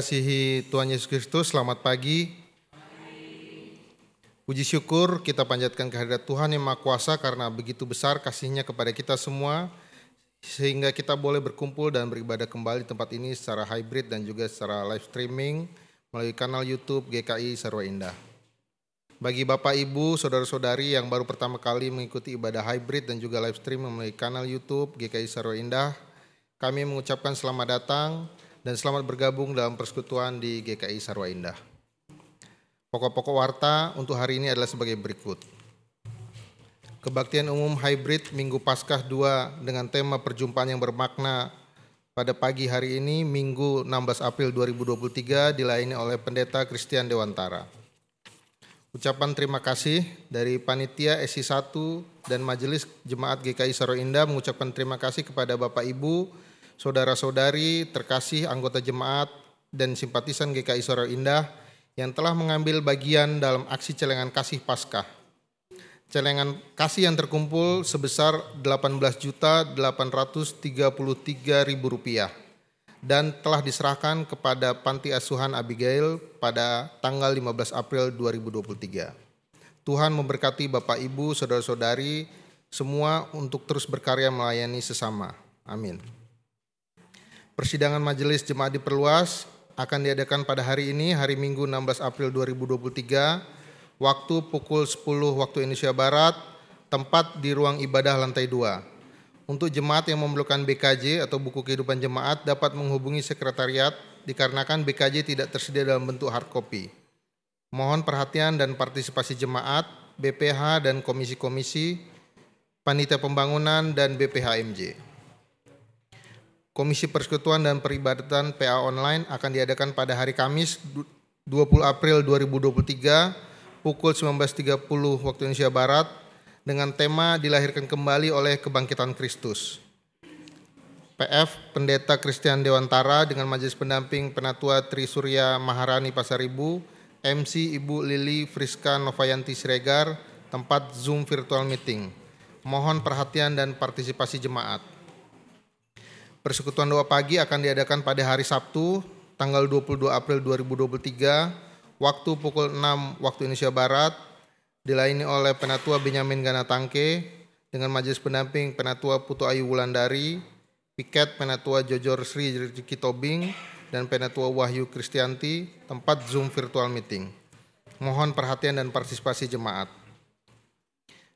Dikasihi Tuhan Yesus Kristus, selamat pagi. Puji syukur kita panjatkan kehadirat Tuhan yang Maha Kuasa karena begitu besar kasihnya kepada kita semua sehingga kita boleh berkumpul dan beribadah kembali di tempat ini secara hybrid dan juga secara live streaming melalui kanal YouTube GKI Sarwa Indah. Bagi Bapak Ibu, saudara-saudari yang baru pertama kali mengikuti ibadah hybrid dan juga live streaming melalui kanal YouTube GKI Sarwa Indah, kami mengucapkan selamat datang dan selamat bergabung dalam persekutuan di GKI Sarwa Indah. Pokok-pokok warta untuk hari ini adalah sebagai berikut. Kebaktian umum hybrid Minggu Paskah 2 dengan tema perjumpaan yang bermakna pada pagi hari ini Minggu 16 April 2023 dilayani oleh Pendeta Christian Dewantara. Ucapan terima kasih dari Panitia SI 1 dan Majelis Jemaat GKI Saro Indah mengucapkan terima kasih kepada Bapak Ibu, saudara-saudari, terkasih anggota jemaat dan simpatisan GKI Saro Indah yang telah mengambil bagian dalam aksi celengan kasih Paskah. Celengan kasih yang terkumpul sebesar 18.833.000 rupiah dan telah diserahkan kepada Panti Asuhan Abigail pada tanggal 15 April 2023. Tuhan memberkati Bapak Ibu, saudara-saudari semua untuk terus berkarya melayani sesama. Amin. Persidangan majelis jemaat diperluas akan diadakan pada hari ini, hari Minggu 16 April 2023, waktu pukul 10 waktu Indonesia Barat, tempat di ruang ibadah lantai 2. Untuk jemaat yang memerlukan BKJ atau buku kehidupan jemaat dapat menghubungi sekretariat dikarenakan BKJ tidak tersedia dalam bentuk hard copy. Mohon perhatian dan partisipasi jemaat, BPH dan komisi-komisi, panitia pembangunan dan BPHMJ. Komisi Persekutuan dan Peribadatan PA Online akan diadakan pada hari Kamis 20 April 2023 pukul 19.30 waktu Indonesia Barat dengan tema dilahirkan kembali oleh kebangkitan Kristus. PF Pendeta Christian Dewantara dengan Majelis Pendamping Penatua Tri Surya Maharani Pasaribu, MC Ibu Lili Friska Novayanti Siregar, tempat Zoom virtual meeting. Mohon perhatian dan partisipasi jemaat. Persekutuan doa pagi akan diadakan pada hari Sabtu, tanggal 22 April 2023, waktu pukul 6 waktu Indonesia Barat, dilayani oleh Penatua Benyamin Gana Tangke dengan majelis pendamping Penatua Putu Ayu Wulandari, Piket Penatua Jojor Sri Rezeki Tobing, dan Penatua Wahyu Kristianti, tempat Zoom virtual meeting. Mohon perhatian dan partisipasi jemaat.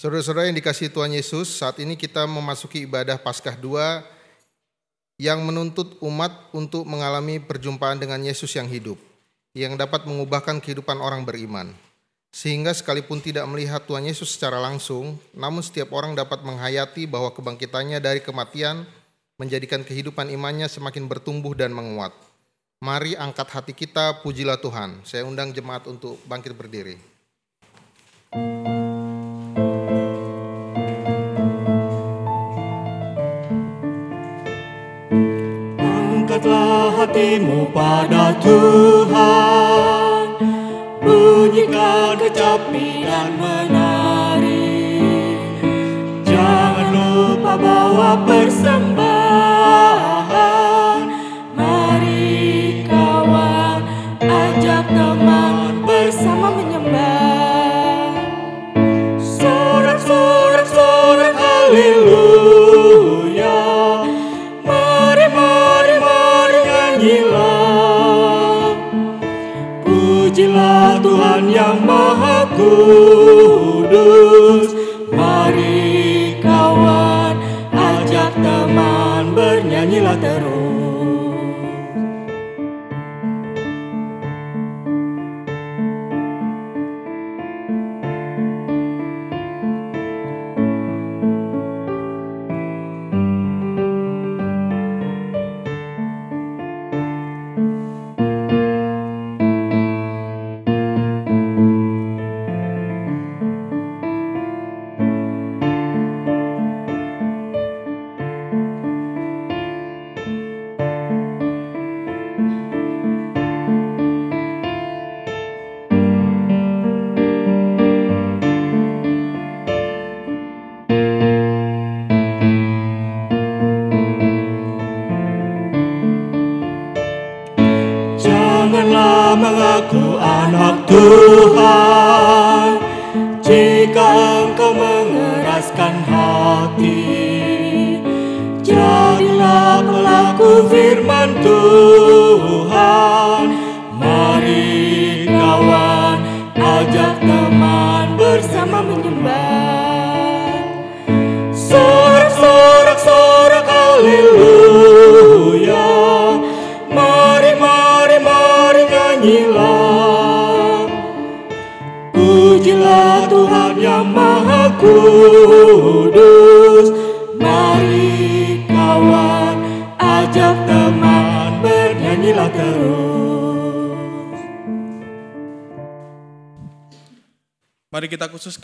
Saudara-saudara yang dikasih Tuhan Yesus, saat ini kita memasuki ibadah Paskah 2 yang menuntut umat untuk mengalami perjumpaan dengan Yesus yang hidup, yang dapat mengubahkan kehidupan orang beriman. Sehingga sekalipun tidak melihat Tuhan Yesus secara langsung, namun setiap orang dapat menghayati bahwa kebangkitannya dari kematian menjadikan kehidupan imannya semakin bertumbuh dan menguat. Mari angkat hati kita, pujilah Tuhan. Saya undang jemaat untuk bangkit berdiri. thank Angkatlah hatimu pada Tuhan. Bunyikan kecapi dan menari. Jangan lupa bawa persembahan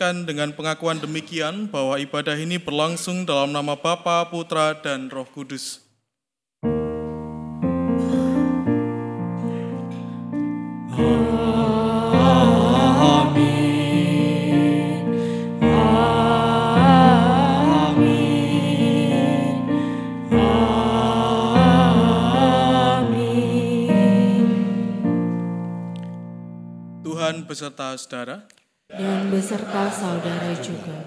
khususkan dengan pengakuan demikian bahwa ibadah ini berlangsung dalam nama Bapa, Putra, dan Roh Kudus. Beserta saudara. Dan beserta saudara juga.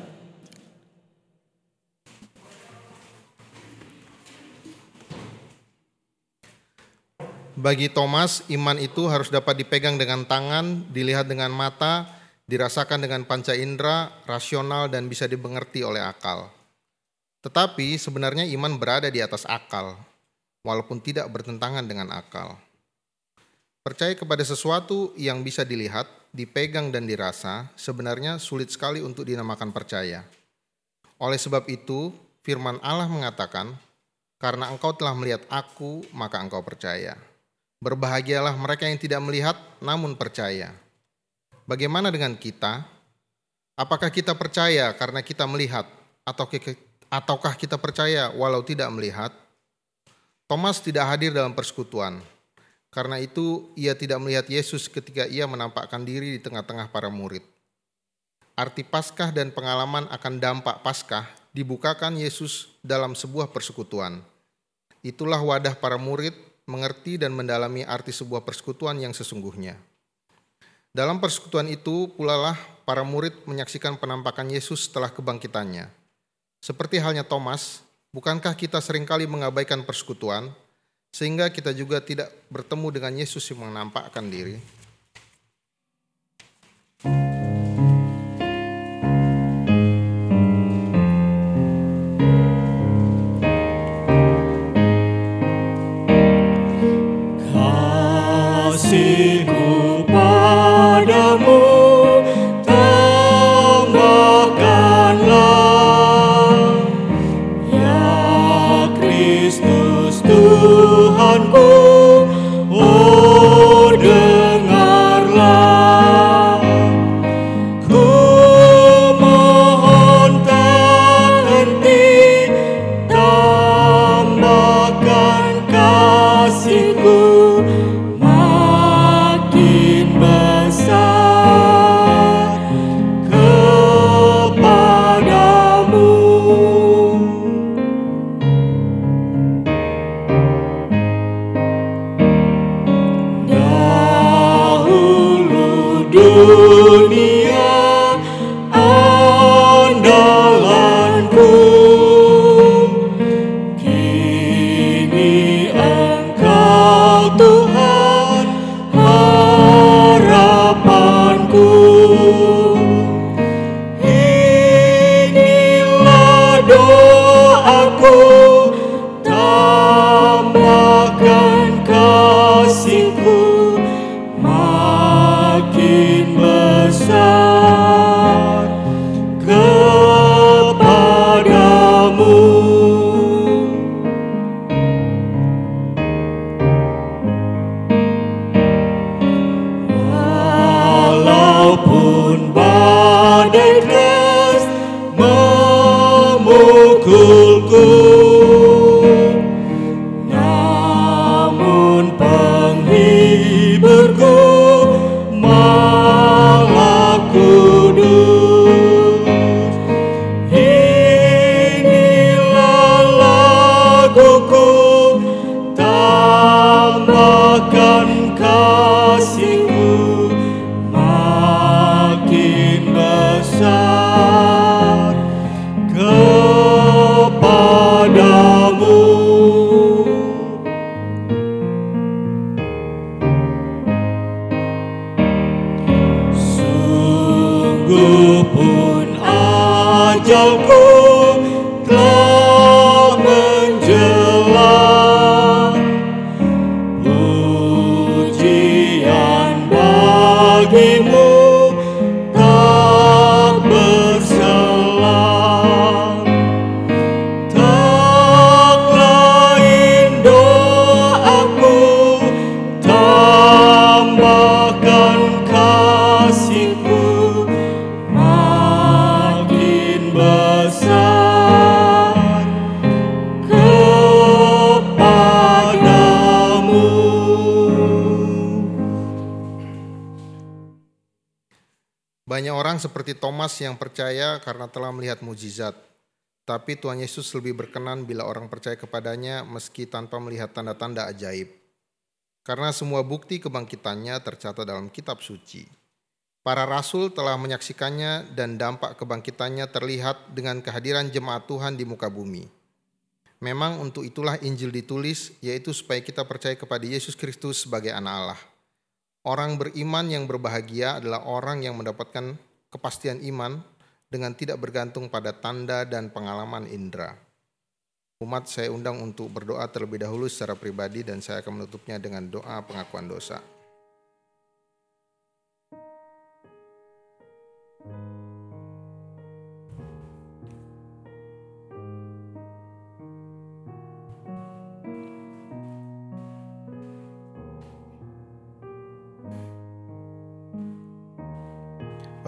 Bagi Thomas, iman itu harus dapat dipegang dengan tangan, dilihat dengan mata, dirasakan dengan panca indera, rasional, dan bisa dimengerti oleh akal. Tetapi sebenarnya iman berada di atas akal, walaupun tidak bertentangan dengan akal. Percaya kepada sesuatu yang bisa dilihat, dipegang, dan dirasa sebenarnya sulit sekali untuk dinamakan percaya. Oleh sebab itu, firman Allah mengatakan, "Karena engkau telah melihat aku, maka engkau percaya." Berbahagialah mereka yang tidak melihat namun percaya. Bagaimana dengan kita? Apakah kita percaya karena kita melihat atau ataukah kita percaya walau tidak melihat? Thomas tidak hadir dalam persekutuan. Karena itu ia tidak melihat Yesus ketika ia menampakkan diri di tengah-tengah para murid. Arti Paskah dan pengalaman akan dampak Paskah dibukakan Yesus dalam sebuah persekutuan. Itulah wadah para murid mengerti dan mendalami arti sebuah persekutuan yang sesungguhnya. Dalam persekutuan itu pula lah para murid menyaksikan penampakan Yesus setelah kebangkitannya. Seperti halnya Thomas, bukankah kita sering kali mengabaikan persekutuan sehingga kita juga tidak bertemu dengan Yesus yang menampakkan diri? Yang percaya karena telah melihat mujizat. Tapi Tuhan Yesus lebih berkenan bila orang percaya kepadanya meski tanpa melihat tanda-tanda ajaib. Karena semua bukti kebangkitannya tercatat dalam kitab suci. Para rasul telah menyaksikannya dan dampak kebangkitannya terlihat dengan kehadiran jemaat Tuhan di muka bumi. Memang untuk itulah Injil ditulis, yaitu supaya kita percaya kepada Yesus Kristus sebagai anak Allah. Orang beriman yang berbahagia adalah orang yang mendapatkan kepastian iman dengan tidak bergantung pada tanda dan pengalaman indera. Umat saya undang untuk berdoa terlebih dahulu secara pribadi dan saya akan menutupnya dengan doa pengakuan dosa.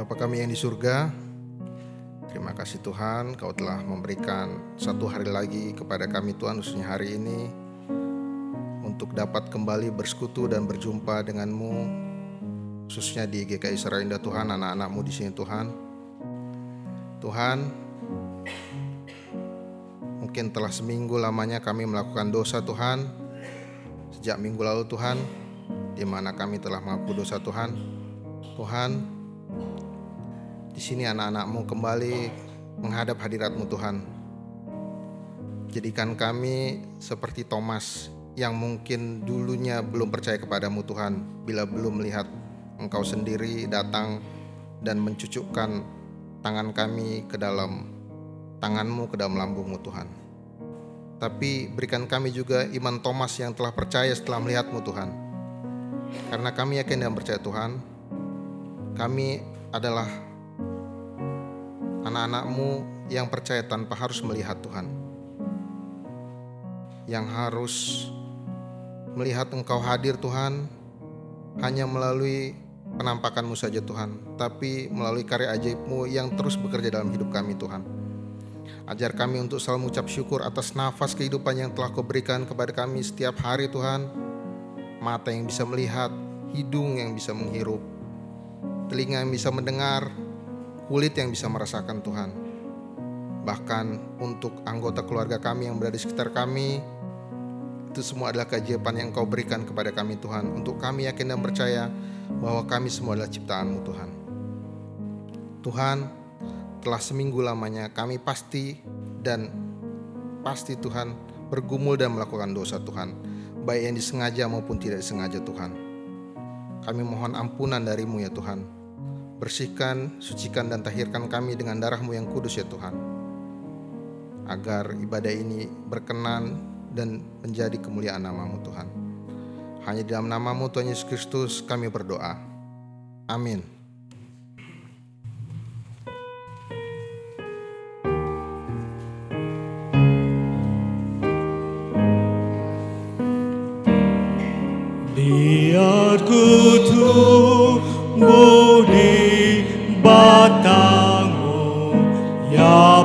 Bapa kami yang di surga, terima kasih Tuhan Kau telah memberikan satu hari lagi kepada kami Tuhan khususnya hari ini untuk dapat kembali bersekutu dan berjumpa denganmu khususnya di GKI Sarainda Tuhan anak-anakmu di sini Tuhan. Tuhan mungkin telah seminggu lamanya kami melakukan dosa Tuhan. Sejak minggu lalu Tuhan di mana kami telah mengaku dosa Tuhan. Tuhan di sini anak-anakmu kembali menghadap hadiratmu Tuhan. Jadikan kami seperti Thomas yang mungkin dulunya belum percaya kepadamu Tuhan bila belum melihat engkau sendiri datang dan mencucukkan tangan kami ke dalam tanganmu ke dalam lambungmu Tuhan. Tapi berikan kami juga iman Thomas yang telah percaya setelah melihatmu Tuhan. Karena kami yakin dan percaya Tuhan, kami adalah anak-anakmu yang percaya tanpa harus melihat Tuhan. Yang harus melihat engkau hadir Tuhan hanya melalui penampakanmu saja Tuhan. Tapi melalui karya ajaibmu yang terus bekerja dalam hidup kami Tuhan. Ajar kami untuk selalu mengucap syukur atas nafas kehidupan yang telah kau berikan kepada kami setiap hari Tuhan. Mata yang bisa melihat, hidung yang bisa menghirup, telinga yang bisa mendengar, kulit yang bisa merasakan Tuhan. Bahkan untuk anggota keluarga kami yang berada di sekitar kami, itu semua adalah keajaiban yang Kau berikan kepada kami Tuhan. Untuk kami yakin dan percaya bahwa kami semua adalah ciptaanmu Tuhan. Tuhan, telah seminggu lamanya kami pasti dan pasti Tuhan bergumul dan melakukan dosa Tuhan. Baik yang disengaja maupun tidak disengaja Tuhan. Kami mohon ampunan darimu ya Tuhan Bersihkan, sucikan dan tahirkan kami dengan darahmu yang kudus ya Tuhan. Agar ibadah ini berkenan dan menjadi kemuliaan namamu Tuhan. Hanya dalam namamu Tuhan Yesus Kristus kami berdoa. Amin. Biar ku tumbuh batangmu Ya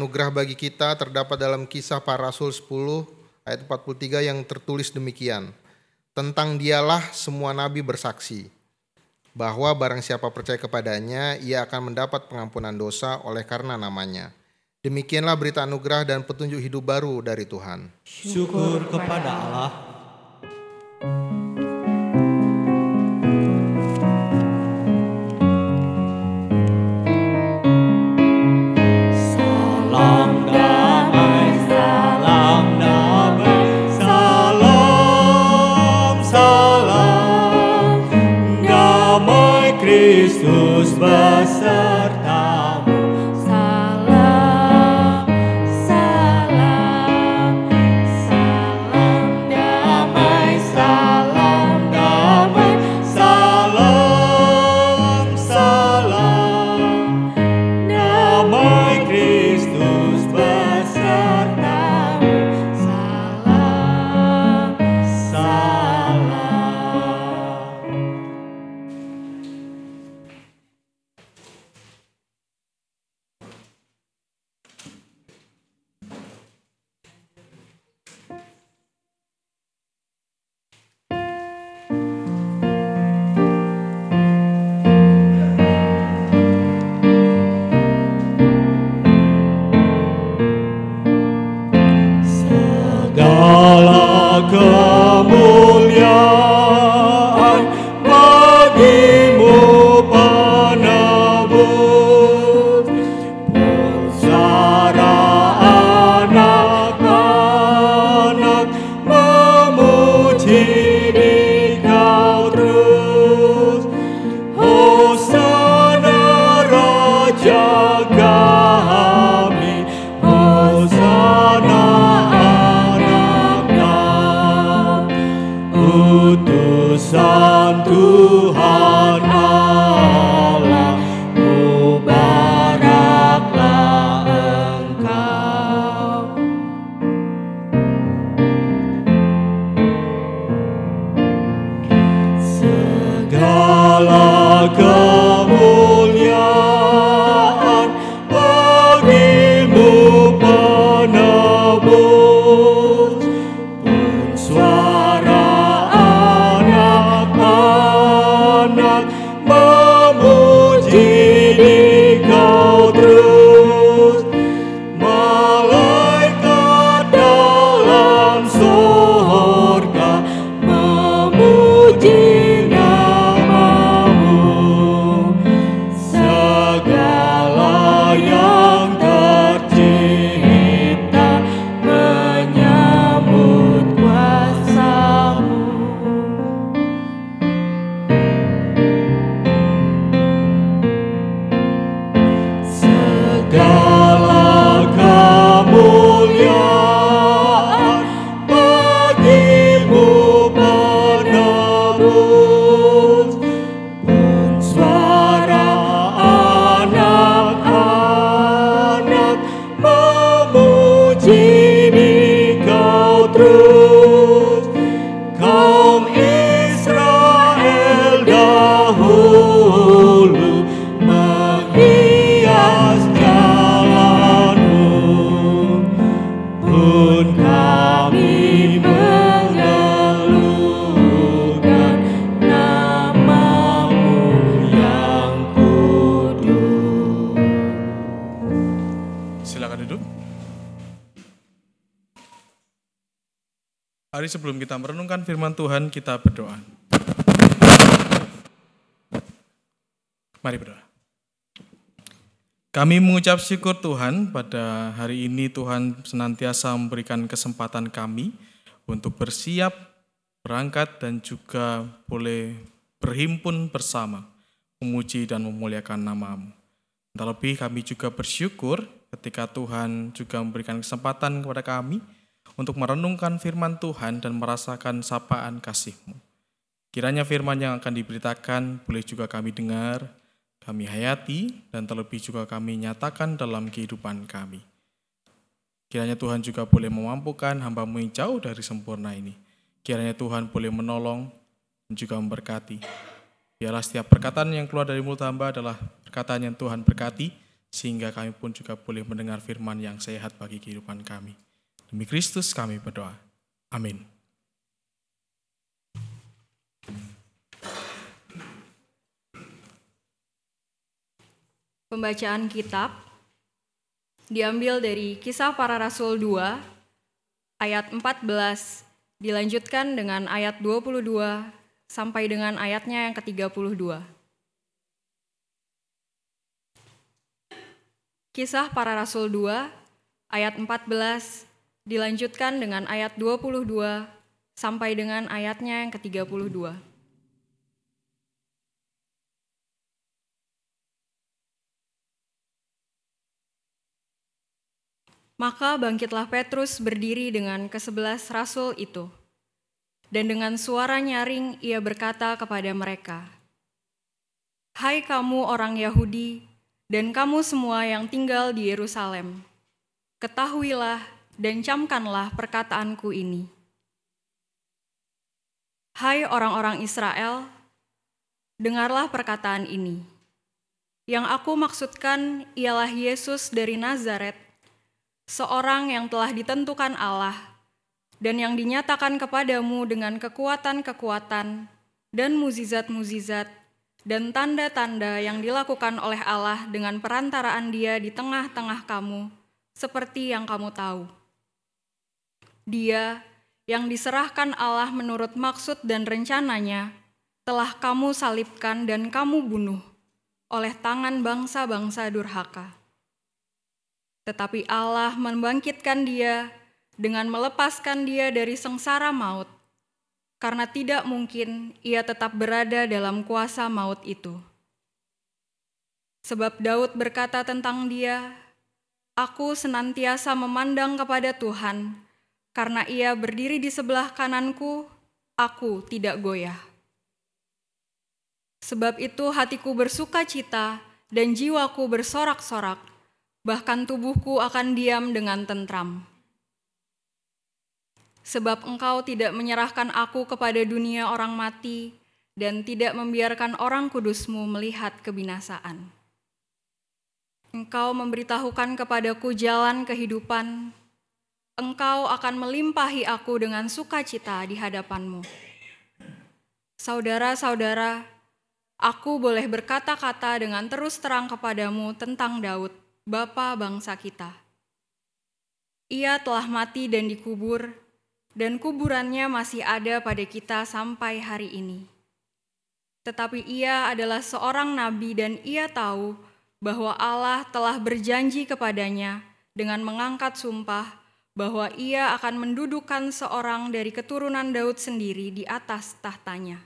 anugerah bagi kita terdapat dalam kisah para rasul 10 ayat 43 yang tertulis demikian. Tentang dialah semua nabi bersaksi bahwa barang siapa percaya kepadanya ia akan mendapat pengampunan dosa oleh karena namanya. Demikianlah berita anugerah dan petunjuk hidup baru dari Tuhan. Syukur kepada Allah merenungkan firman Tuhan, kita berdoa. Mari berdoa. Kami mengucap syukur Tuhan pada hari ini Tuhan senantiasa memberikan kesempatan kami untuk bersiap, berangkat dan juga boleh berhimpun bersama, memuji dan memuliakan namamu. Terlebih kami juga bersyukur ketika Tuhan juga memberikan kesempatan kepada kami untuk merenungkan firman Tuhan dan merasakan sapaan kasih-Mu. Kiranya firman yang akan diberitakan boleh juga kami dengar, kami hayati, dan terlebih juga kami nyatakan dalam kehidupan kami. Kiranya Tuhan juga boleh memampukan hamba-Mu yang jauh dari sempurna ini. Kiranya Tuhan boleh menolong dan juga memberkati. Biarlah setiap perkataan yang keluar dari mulut hamba adalah perkataan yang Tuhan berkati, sehingga kami pun juga boleh mendengar firman yang sehat bagi kehidupan kami. Demi Kristus kami berdoa. Amin. Pembacaan kitab diambil dari Kisah Para Rasul 2 ayat 14 dilanjutkan dengan ayat 22 sampai dengan ayatnya yang ke-32. Kisah Para Rasul 2 ayat 14 dilanjutkan dengan ayat 22 sampai dengan ayatnya yang ke-32. Maka bangkitlah Petrus berdiri dengan kesebelas rasul itu. Dan dengan suara nyaring ia berkata kepada mereka, Hai kamu orang Yahudi, dan kamu semua yang tinggal di Yerusalem, ketahuilah dan camkanlah perkataanku ini. Hai orang-orang Israel, dengarlah perkataan ini. Yang aku maksudkan ialah Yesus dari Nazaret, seorang yang telah ditentukan Allah dan yang dinyatakan kepadamu dengan kekuatan-kekuatan dan muzizat-muzizat dan tanda-tanda yang dilakukan oleh Allah dengan perantaraan Dia di tengah-tengah kamu, seperti yang kamu tahu. Dia yang diserahkan Allah menurut maksud dan rencananya, telah kamu salibkan dan kamu bunuh oleh tangan bangsa-bangsa durhaka. Tetapi Allah membangkitkan dia dengan melepaskan dia dari sengsara maut, karena tidak mungkin ia tetap berada dalam kuasa maut itu. Sebab Daud berkata tentang dia, Aku senantiasa memandang kepada Tuhan, karena ia berdiri di sebelah kananku, aku tidak goyah. Sebab itu hatiku bersuka cita dan jiwaku bersorak-sorak, bahkan tubuhku akan diam dengan tentram. Sebab engkau tidak menyerahkan aku kepada dunia orang mati dan tidak membiarkan orang kudusmu melihat kebinasaan. Engkau memberitahukan kepadaku jalan kehidupan, engkau akan melimpahi aku dengan sukacita di hadapanmu. Saudara-saudara, aku boleh berkata-kata dengan terus terang kepadamu tentang Daud, bapa bangsa kita. Ia telah mati dan dikubur, dan kuburannya masih ada pada kita sampai hari ini. Tetapi ia adalah seorang nabi dan ia tahu bahwa Allah telah berjanji kepadanya dengan mengangkat sumpah bahwa ia akan mendudukan seorang dari keturunan Daud sendiri di atas tahtanya.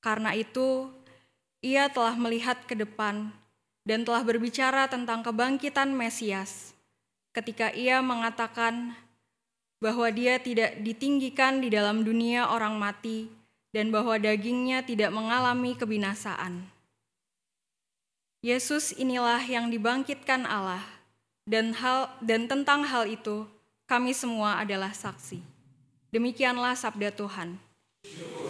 Karena itu, ia telah melihat ke depan dan telah berbicara tentang kebangkitan Mesias ketika ia mengatakan bahwa dia tidak ditinggikan di dalam dunia orang mati dan bahwa dagingnya tidak mengalami kebinasaan. Yesus inilah yang dibangkitkan Allah dan hal dan tentang hal itu kami semua adalah saksi. Demikianlah sabda Tuhan. Syukur.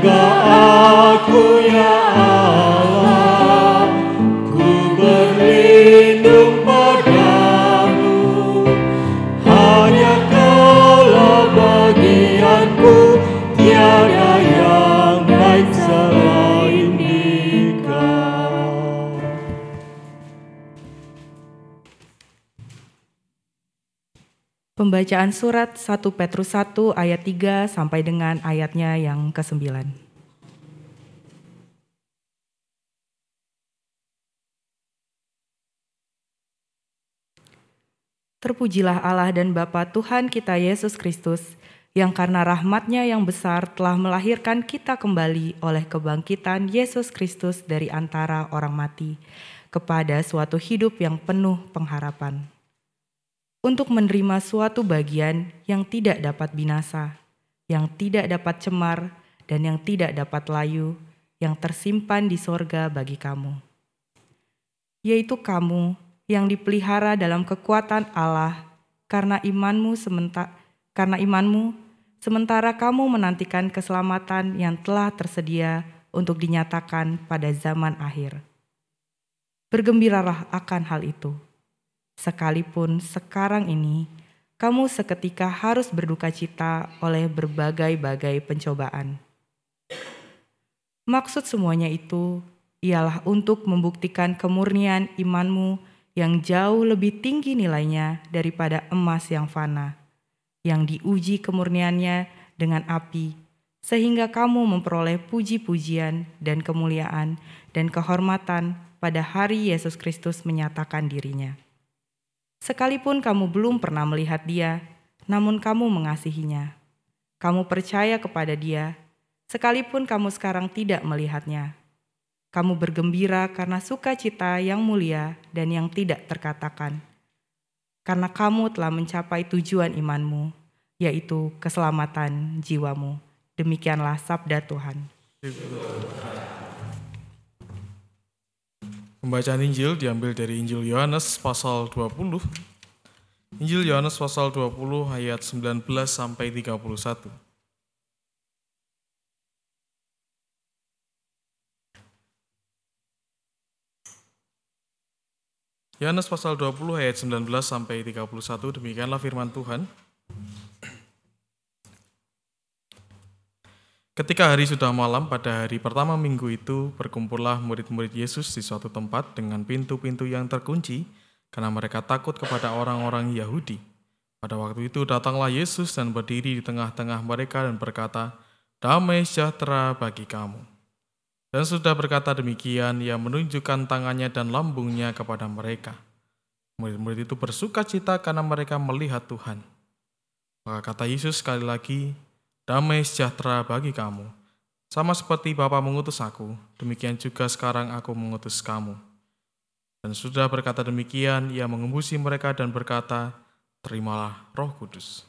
个。Pembacaan surat 1 Petrus 1 ayat 3 sampai dengan ayatnya yang ke-9. Terpujilah Allah dan Bapa Tuhan kita Yesus Kristus, yang karena rahmatnya yang besar telah melahirkan kita kembali oleh kebangkitan Yesus Kristus dari antara orang mati, kepada suatu hidup yang penuh pengharapan. Untuk menerima suatu bagian yang tidak dapat binasa, yang tidak dapat cemar, dan yang tidak dapat layu, yang tersimpan di sorga bagi kamu. Yaitu kamu yang dipelihara dalam kekuatan Allah karena imanmu sementara karena imanmu sementara kamu menantikan keselamatan yang telah tersedia untuk dinyatakan pada zaman akhir. Bergembiralah akan hal itu. Sekalipun sekarang ini kamu seketika harus berduka cita oleh berbagai-bagai pencobaan. Maksud semuanya itu ialah untuk membuktikan kemurnian imanmu yang jauh lebih tinggi nilainya daripada emas yang fana, yang diuji kemurniannya dengan api, sehingga kamu memperoleh puji-pujian dan kemuliaan dan kehormatan pada hari Yesus Kristus menyatakan dirinya. Sekalipun kamu belum pernah melihat Dia, namun kamu mengasihinya. Kamu percaya kepada Dia, sekalipun kamu sekarang tidak melihatnya kamu bergembira karena sukacita yang mulia dan yang tidak terkatakan. Karena kamu telah mencapai tujuan imanmu, yaitu keselamatan jiwamu. Demikianlah sabda Tuhan. Pembacaan Injil diambil dari Injil Yohanes pasal 20. Injil Yohanes pasal 20 ayat 19 sampai 31. Yohanes pasal 20 ayat 19 sampai 31 demikianlah firman Tuhan. Ketika hari sudah malam pada hari pertama minggu itu berkumpullah murid-murid Yesus di suatu tempat dengan pintu-pintu yang terkunci karena mereka takut kepada orang-orang Yahudi. Pada waktu itu datanglah Yesus dan berdiri di tengah-tengah mereka dan berkata, "Damai sejahtera bagi kamu." Dan sudah berkata demikian, ia menunjukkan tangannya dan lambungnya kepada mereka. Murid-murid itu bersuka cita karena mereka melihat Tuhan. Maka kata Yesus sekali lagi, damai sejahtera bagi kamu. Sama seperti Bapa mengutus aku, demikian juga sekarang aku mengutus kamu. Dan sudah berkata demikian, ia mengembusi mereka dan berkata, terimalah roh kudus.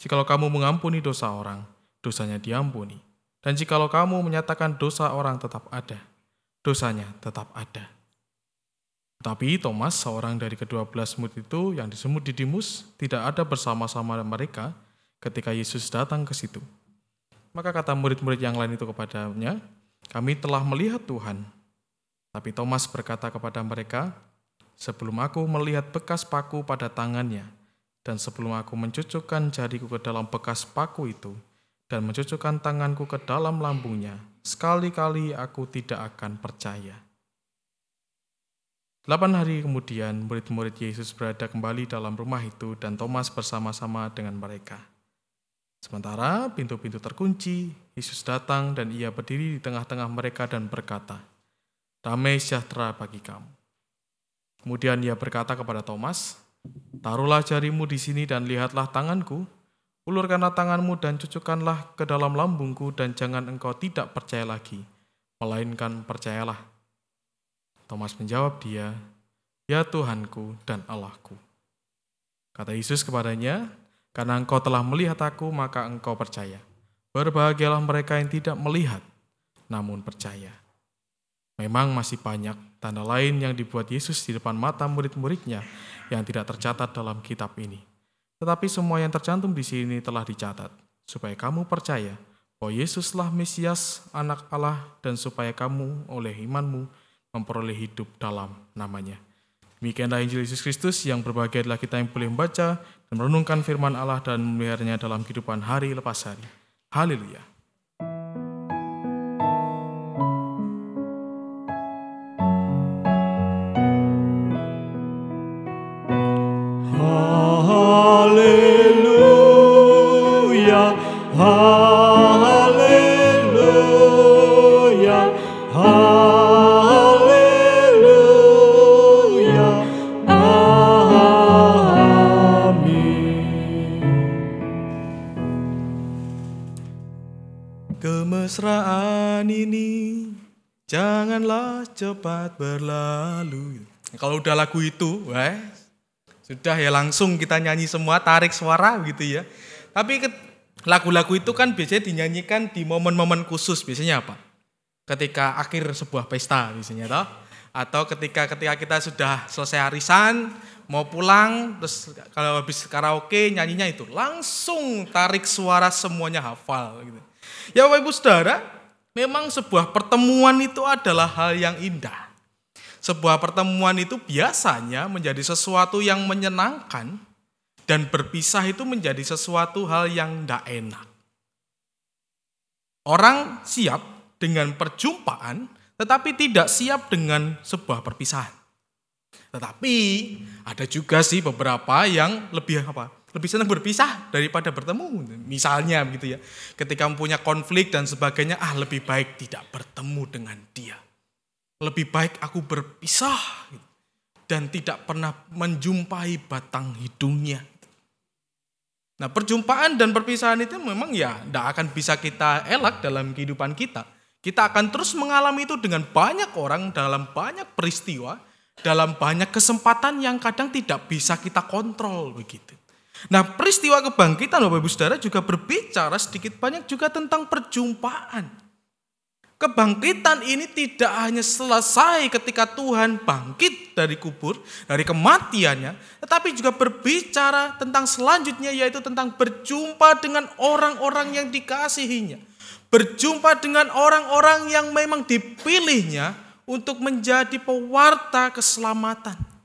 Jikalau kamu mengampuni dosa orang, dosanya diampuni. Dan jikalau kamu menyatakan dosa orang tetap ada, dosanya tetap ada. Tetapi Thomas, seorang dari kedua belas murid itu yang disebut Didimus, tidak ada bersama-sama mereka ketika Yesus datang ke situ. Maka kata murid-murid yang lain itu kepadanya, kami telah melihat Tuhan. Tapi Thomas berkata kepada mereka, sebelum aku melihat bekas paku pada tangannya, dan sebelum aku mencucukkan jariku ke dalam bekas paku itu, dan mencucukkan tanganku ke dalam lambungnya, sekali-kali aku tidak akan percaya. Delapan hari kemudian, murid-murid Yesus berada kembali dalam rumah itu dan Thomas bersama-sama dengan mereka. Sementara pintu-pintu terkunci, Yesus datang dan ia berdiri di tengah-tengah mereka dan berkata, Damai sejahtera bagi kamu. Kemudian ia berkata kepada Thomas, Taruhlah jarimu di sini dan lihatlah tanganku, Ulurkanlah tanganmu dan cucukkanlah ke dalam lambungku dan jangan engkau tidak percaya lagi, melainkan percayalah. Thomas menjawab dia, Ya Tuhanku dan Allahku. Kata Yesus kepadanya, karena engkau telah melihat aku, maka engkau percaya. Berbahagialah mereka yang tidak melihat, namun percaya. Memang masih banyak tanda lain yang dibuat Yesus di depan mata murid-muridnya yang tidak tercatat dalam kitab ini tetapi semua yang tercantum di sini telah dicatat, supaya kamu percaya bahwa Yesuslah Mesias, anak Allah, dan supaya kamu oleh imanmu memperoleh hidup dalam namanya. Demikianlah Injil Yesus Kristus yang berbahagia adalah kita yang boleh membaca dan merenungkan firman Allah dan memeliharanya dalam kehidupan hari lepas hari. Haleluya. Janganlah cepat berlalu. Kalau udah lagu itu, wah, sudah ya langsung kita nyanyi semua, tarik suara gitu ya. Tapi lagu-lagu itu kan biasanya dinyanyikan di momen-momen khusus. Biasanya apa? Ketika akhir sebuah pesta biasanya toh. Atau ketika ketika kita sudah selesai arisan, mau pulang, terus kalau habis karaoke nyanyinya itu langsung tarik suara semuanya hafal gitu. Ya Bapak Ibu Saudara, memang sebuah pertemuan itu adalah hal yang indah. Sebuah pertemuan itu biasanya menjadi sesuatu yang menyenangkan dan berpisah itu menjadi sesuatu hal yang tidak enak. Orang siap dengan perjumpaan, tetapi tidak siap dengan sebuah perpisahan. Tetapi ada juga sih beberapa yang lebih apa? Lebih senang berpisah daripada bertemu. Misalnya begitu ya. Ketika mempunyai konflik dan sebagainya, ah lebih baik tidak bertemu dengan dia. Lebih baik aku berpisah dan tidak pernah menjumpai batang hidungnya. Nah perjumpaan dan perpisahan itu memang ya tidak akan bisa kita elak dalam kehidupan kita. Kita akan terus mengalami itu dengan banyak orang dalam banyak peristiwa, dalam banyak kesempatan yang kadang tidak bisa kita kontrol begitu. Nah peristiwa kebangkitan Bapak Ibu Saudara juga berbicara sedikit banyak juga tentang perjumpaan. Kebangkitan ini tidak hanya selesai ketika Tuhan bangkit dari kubur, dari kematiannya, tetapi juga berbicara tentang selanjutnya yaitu tentang berjumpa dengan orang-orang yang dikasihinya. Berjumpa dengan orang-orang yang memang dipilihnya untuk menjadi pewarta keselamatan.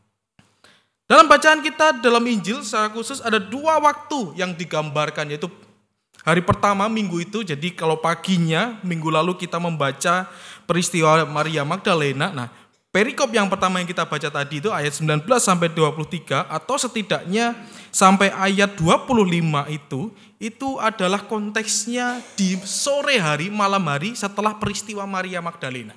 Dalam bacaan kita dalam Injil secara khusus ada dua waktu yang digambarkan yaitu hari pertama minggu itu jadi kalau paginya minggu lalu kita membaca peristiwa Maria Magdalena. Nah, perikop yang pertama yang kita baca tadi itu ayat 19 sampai 23 atau setidaknya sampai ayat 25 itu itu adalah konteksnya di sore hari malam hari setelah peristiwa Maria Magdalena.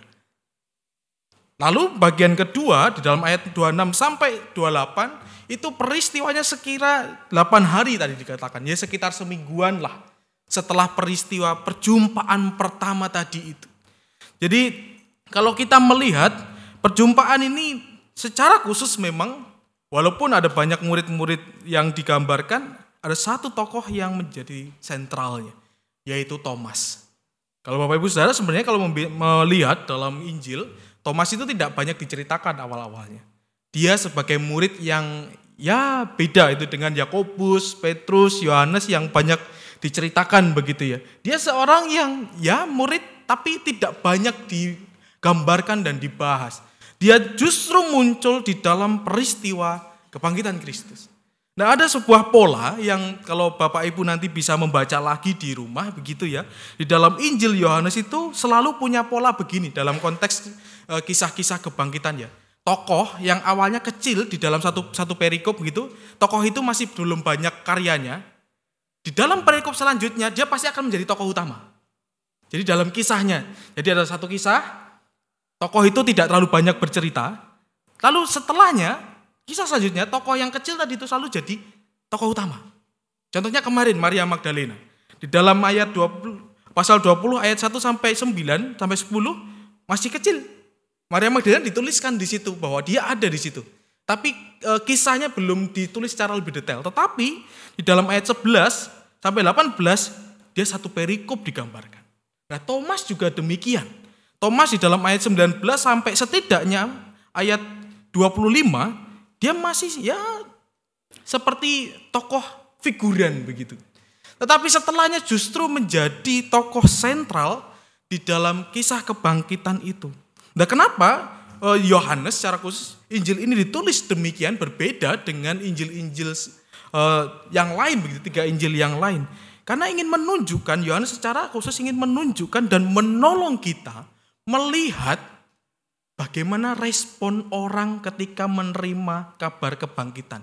Lalu bagian kedua di dalam ayat 26 sampai 28 itu peristiwanya sekira 8 hari tadi dikatakan. Ya sekitar semingguan lah setelah peristiwa perjumpaan pertama tadi itu. Jadi kalau kita melihat perjumpaan ini secara khusus memang walaupun ada banyak murid-murid yang digambarkan ada satu tokoh yang menjadi sentralnya yaitu Thomas. Kalau Bapak Ibu Saudara sebenarnya kalau melihat dalam Injil Thomas itu tidak banyak diceritakan awal-awalnya. Dia sebagai murid yang ya beda itu dengan Yakobus, Petrus, Yohanes yang banyak diceritakan begitu ya. Dia seorang yang ya murid tapi tidak banyak digambarkan dan dibahas. Dia justru muncul di dalam peristiwa kebangkitan Kristus. Nah ada sebuah pola yang kalau Bapak Ibu nanti bisa membaca lagi di rumah begitu ya. Di dalam Injil Yohanes itu selalu punya pola begini dalam konteks eh, kisah-kisah kebangkitan ya. Tokoh yang awalnya kecil di dalam satu satu perikop gitu, tokoh itu masih belum banyak karyanya. Di dalam perikop selanjutnya dia pasti akan menjadi tokoh utama. Jadi dalam kisahnya, jadi ada satu kisah, tokoh itu tidak terlalu banyak bercerita. Lalu setelahnya, kisah selanjutnya tokoh yang kecil tadi itu selalu jadi tokoh utama. Contohnya kemarin Maria Magdalena. Di dalam ayat 20 pasal 20 ayat 1 sampai 9 sampai 10 masih kecil. Maria Magdalena dituliskan di situ bahwa dia ada di situ. Tapi e, kisahnya belum ditulis secara lebih detail. Tetapi di dalam ayat 11 sampai 18 dia satu perikop digambarkan. Nah Thomas juga demikian. Thomas di dalam ayat 19 sampai setidaknya ayat 25 dia masih ya seperti tokoh figuran begitu. Tetapi setelahnya justru menjadi tokoh sentral di dalam kisah kebangkitan itu. Nah kenapa eh, Yohanes secara khusus Injil ini ditulis demikian berbeda dengan Injil-Injil eh, yang lain begitu tiga Injil yang lain. Karena ingin menunjukkan Yohanes secara khusus ingin menunjukkan dan menolong kita melihat bagaimana respon orang ketika menerima kabar kebangkitan.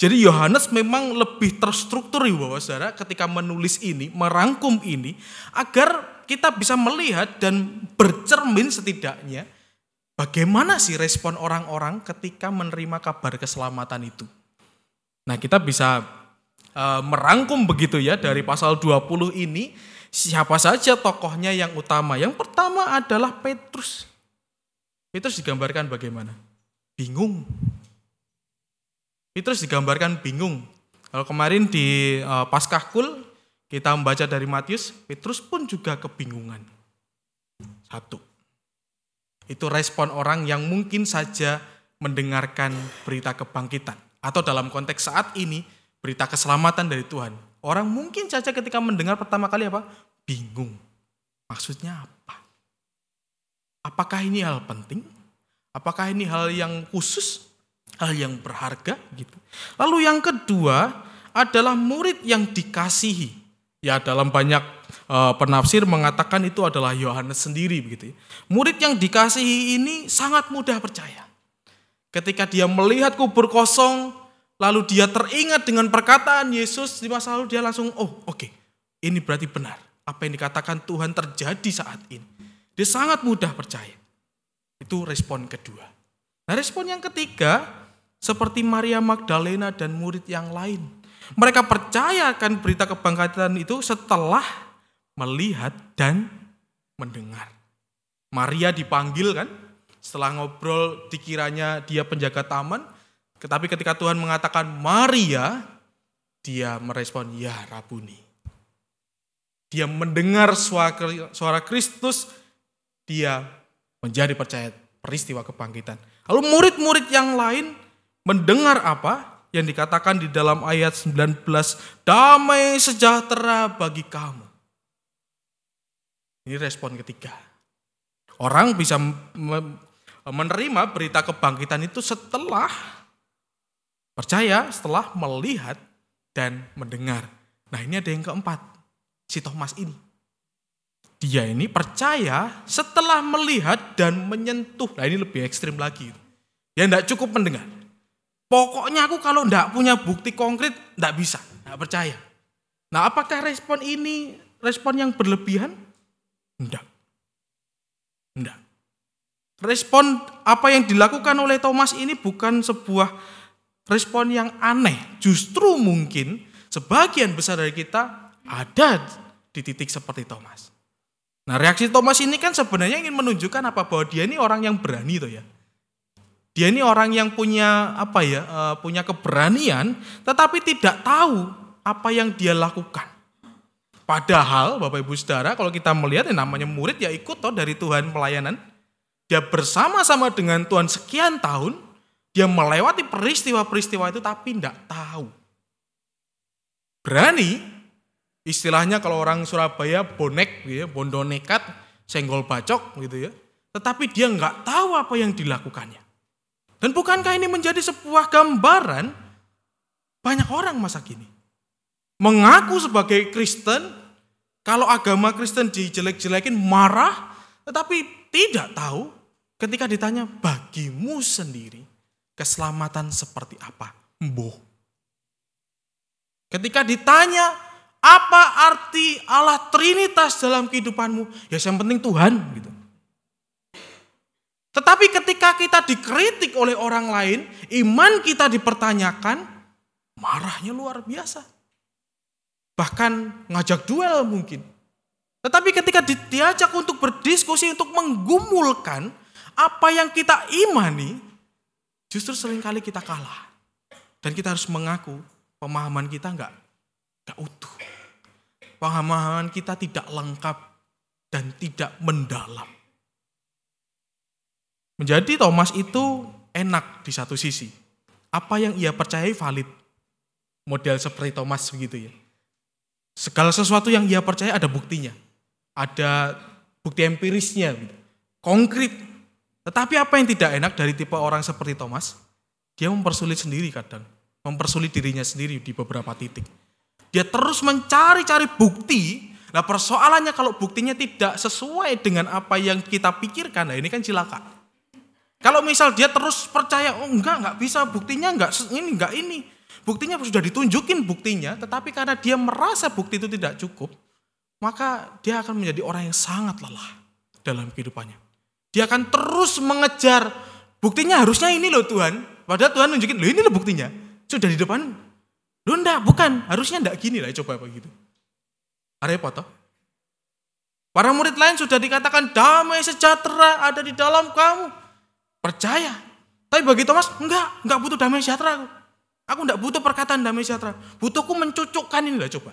Jadi Yohanes memang lebih terstruktur ya Bapak Saudara ketika menulis ini, merangkum ini agar kita bisa melihat dan bercermin setidaknya bagaimana sih respon orang-orang ketika menerima kabar keselamatan itu. Nah, kita bisa uh, merangkum begitu ya dari pasal 20 ini Siapa saja tokohnya yang utama? Yang pertama adalah Petrus. Petrus digambarkan bagaimana? Bingung. Petrus digambarkan bingung. Kalau kemarin di uh, Paskahkul kita membaca dari Matius, Petrus pun juga kebingungan. Satu. Itu respon orang yang mungkin saja mendengarkan berita kebangkitan. Atau dalam konteks saat ini, berita keselamatan dari Tuhan. Orang mungkin saja ketika mendengar pertama kali apa? Bingung. Maksudnya apa? Apakah ini hal penting? Apakah ini hal yang khusus? Hal yang berharga gitu. Lalu yang kedua adalah murid yang dikasihi. Ya dalam banyak uh, penafsir mengatakan itu adalah Yohanes sendiri begitu. ya. Murid yang dikasihi ini sangat mudah percaya. Ketika dia melihat kubur kosong, lalu dia teringat dengan perkataan Yesus di masa lalu, dia langsung, oh oke, ini berarti benar. Apa yang dikatakan Tuhan terjadi saat ini. Dia sangat mudah percaya. Itu respon kedua. Nah respon yang ketiga, seperti Maria Magdalena dan murid yang lain. Mereka percaya akan berita kebangkitan itu setelah melihat dan mendengar. Maria dipanggil kan, setelah ngobrol dikiranya dia penjaga taman, tetapi ketika Tuhan mengatakan Maria, dia merespon ya Rabuni. Dia mendengar suara suara Kristus, dia menjadi percaya peristiwa kebangkitan. Lalu murid-murid yang lain mendengar apa? Yang dikatakan di dalam ayat 19, damai sejahtera bagi kamu. Ini respon ketiga. Orang bisa me- menerima berita kebangkitan itu setelah percaya, setelah melihat dan mendengar. Nah ini ada yang keempat, si Thomas ini. Dia ini percaya setelah melihat dan menyentuh. Nah ini lebih ekstrim lagi. Ya tidak cukup mendengar. Pokoknya aku kalau tidak punya bukti konkret, tidak bisa, tidak percaya. Nah apakah respon ini respon yang berlebihan? Tidak. Tidak. Respon apa yang dilakukan oleh Thomas ini bukan sebuah respon yang aneh. Justru mungkin sebagian besar dari kita ada di titik seperti Thomas. Nah reaksi Thomas ini kan sebenarnya ingin menunjukkan apa bahwa dia ini orang yang berani tuh ya. Dia ini orang yang punya apa ya, eh, punya keberanian, tetapi tidak tahu apa yang dia lakukan. Padahal Bapak Ibu Saudara kalau kita melihat yang namanya murid ya ikut toh dari Tuhan pelayanan. Dia bersama-sama dengan Tuhan sekian tahun, dia melewati peristiwa-peristiwa itu tapi tidak tahu. Berani, istilahnya kalau orang Surabaya bonek, gitu ya, bondo nekat, senggol bacok gitu ya. Tetapi dia nggak tahu apa yang dilakukannya. Dan bukankah ini menjadi sebuah gambaran banyak orang masa kini mengaku sebagai Kristen, kalau agama Kristen dijelek-jelekin marah, tetapi tidak tahu ketika ditanya bagimu sendiri keselamatan seperti apa? Mboh. Ketika ditanya apa arti Allah Trinitas dalam kehidupanmu? Ya yang penting Tuhan gitu. Tetapi ketika kita dikritik oleh orang lain, iman kita dipertanyakan, marahnya luar biasa bahkan ngajak duel mungkin. Tetapi ketika di- diajak untuk berdiskusi, untuk menggumulkan apa yang kita imani, justru sering kali kita kalah. Dan kita harus mengaku pemahaman kita enggak, enggak utuh. Pemahaman kita tidak lengkap dan tidak mendalam. Menjadi Thomas itu enak di satu sisi. Apa yang ia percayai valid. Model seperti Thomas begitu ya. Segala sesuatu yang ia percaya ada buktinya. Ada bukti empirisnya. gitu. Konkret. Tetapi apa yang tidak enak dari tipe orang seperti Thomas? Dia mempersulit sendiri kadang. Mempersulit dirinya sendiri di beberapa titik. Dia terus mencari-cari bukti. Nah persoalannya kalau buktinya tidak sesuai dengan apa yang kita pikirkan, nah ini kan cilaka. Kalau misal dia terus percaya, oh enggak, enggak bisa, buktinya enggak ini, enggak ini. Buktinya sudah ditunjukin buktinya, tetapi karena dia merasa bukti itu tidak cukup, maka dia akan menjadi orang yang sangat lelah dalam kehidupannya. Dia akan terus mengejar, buktinya harusnya ini loh Tuhan. Padahal Tuhan nunjukin, loh ini loh buktinya. Sudah di depan. Loh enggak, bukan. Harusnya enggak gini lah, coba apa gitu. Repot toh. Para murid lain sudah dikatakan damai sejahtera ada di dalam kamu. Percaya. Tapi bagi Thomas, enggak, enggak butuh damai sejahtera aku. Aku enggak butuh perkataan damai sejahtera. Butuhku mencucukkan ini lah coba.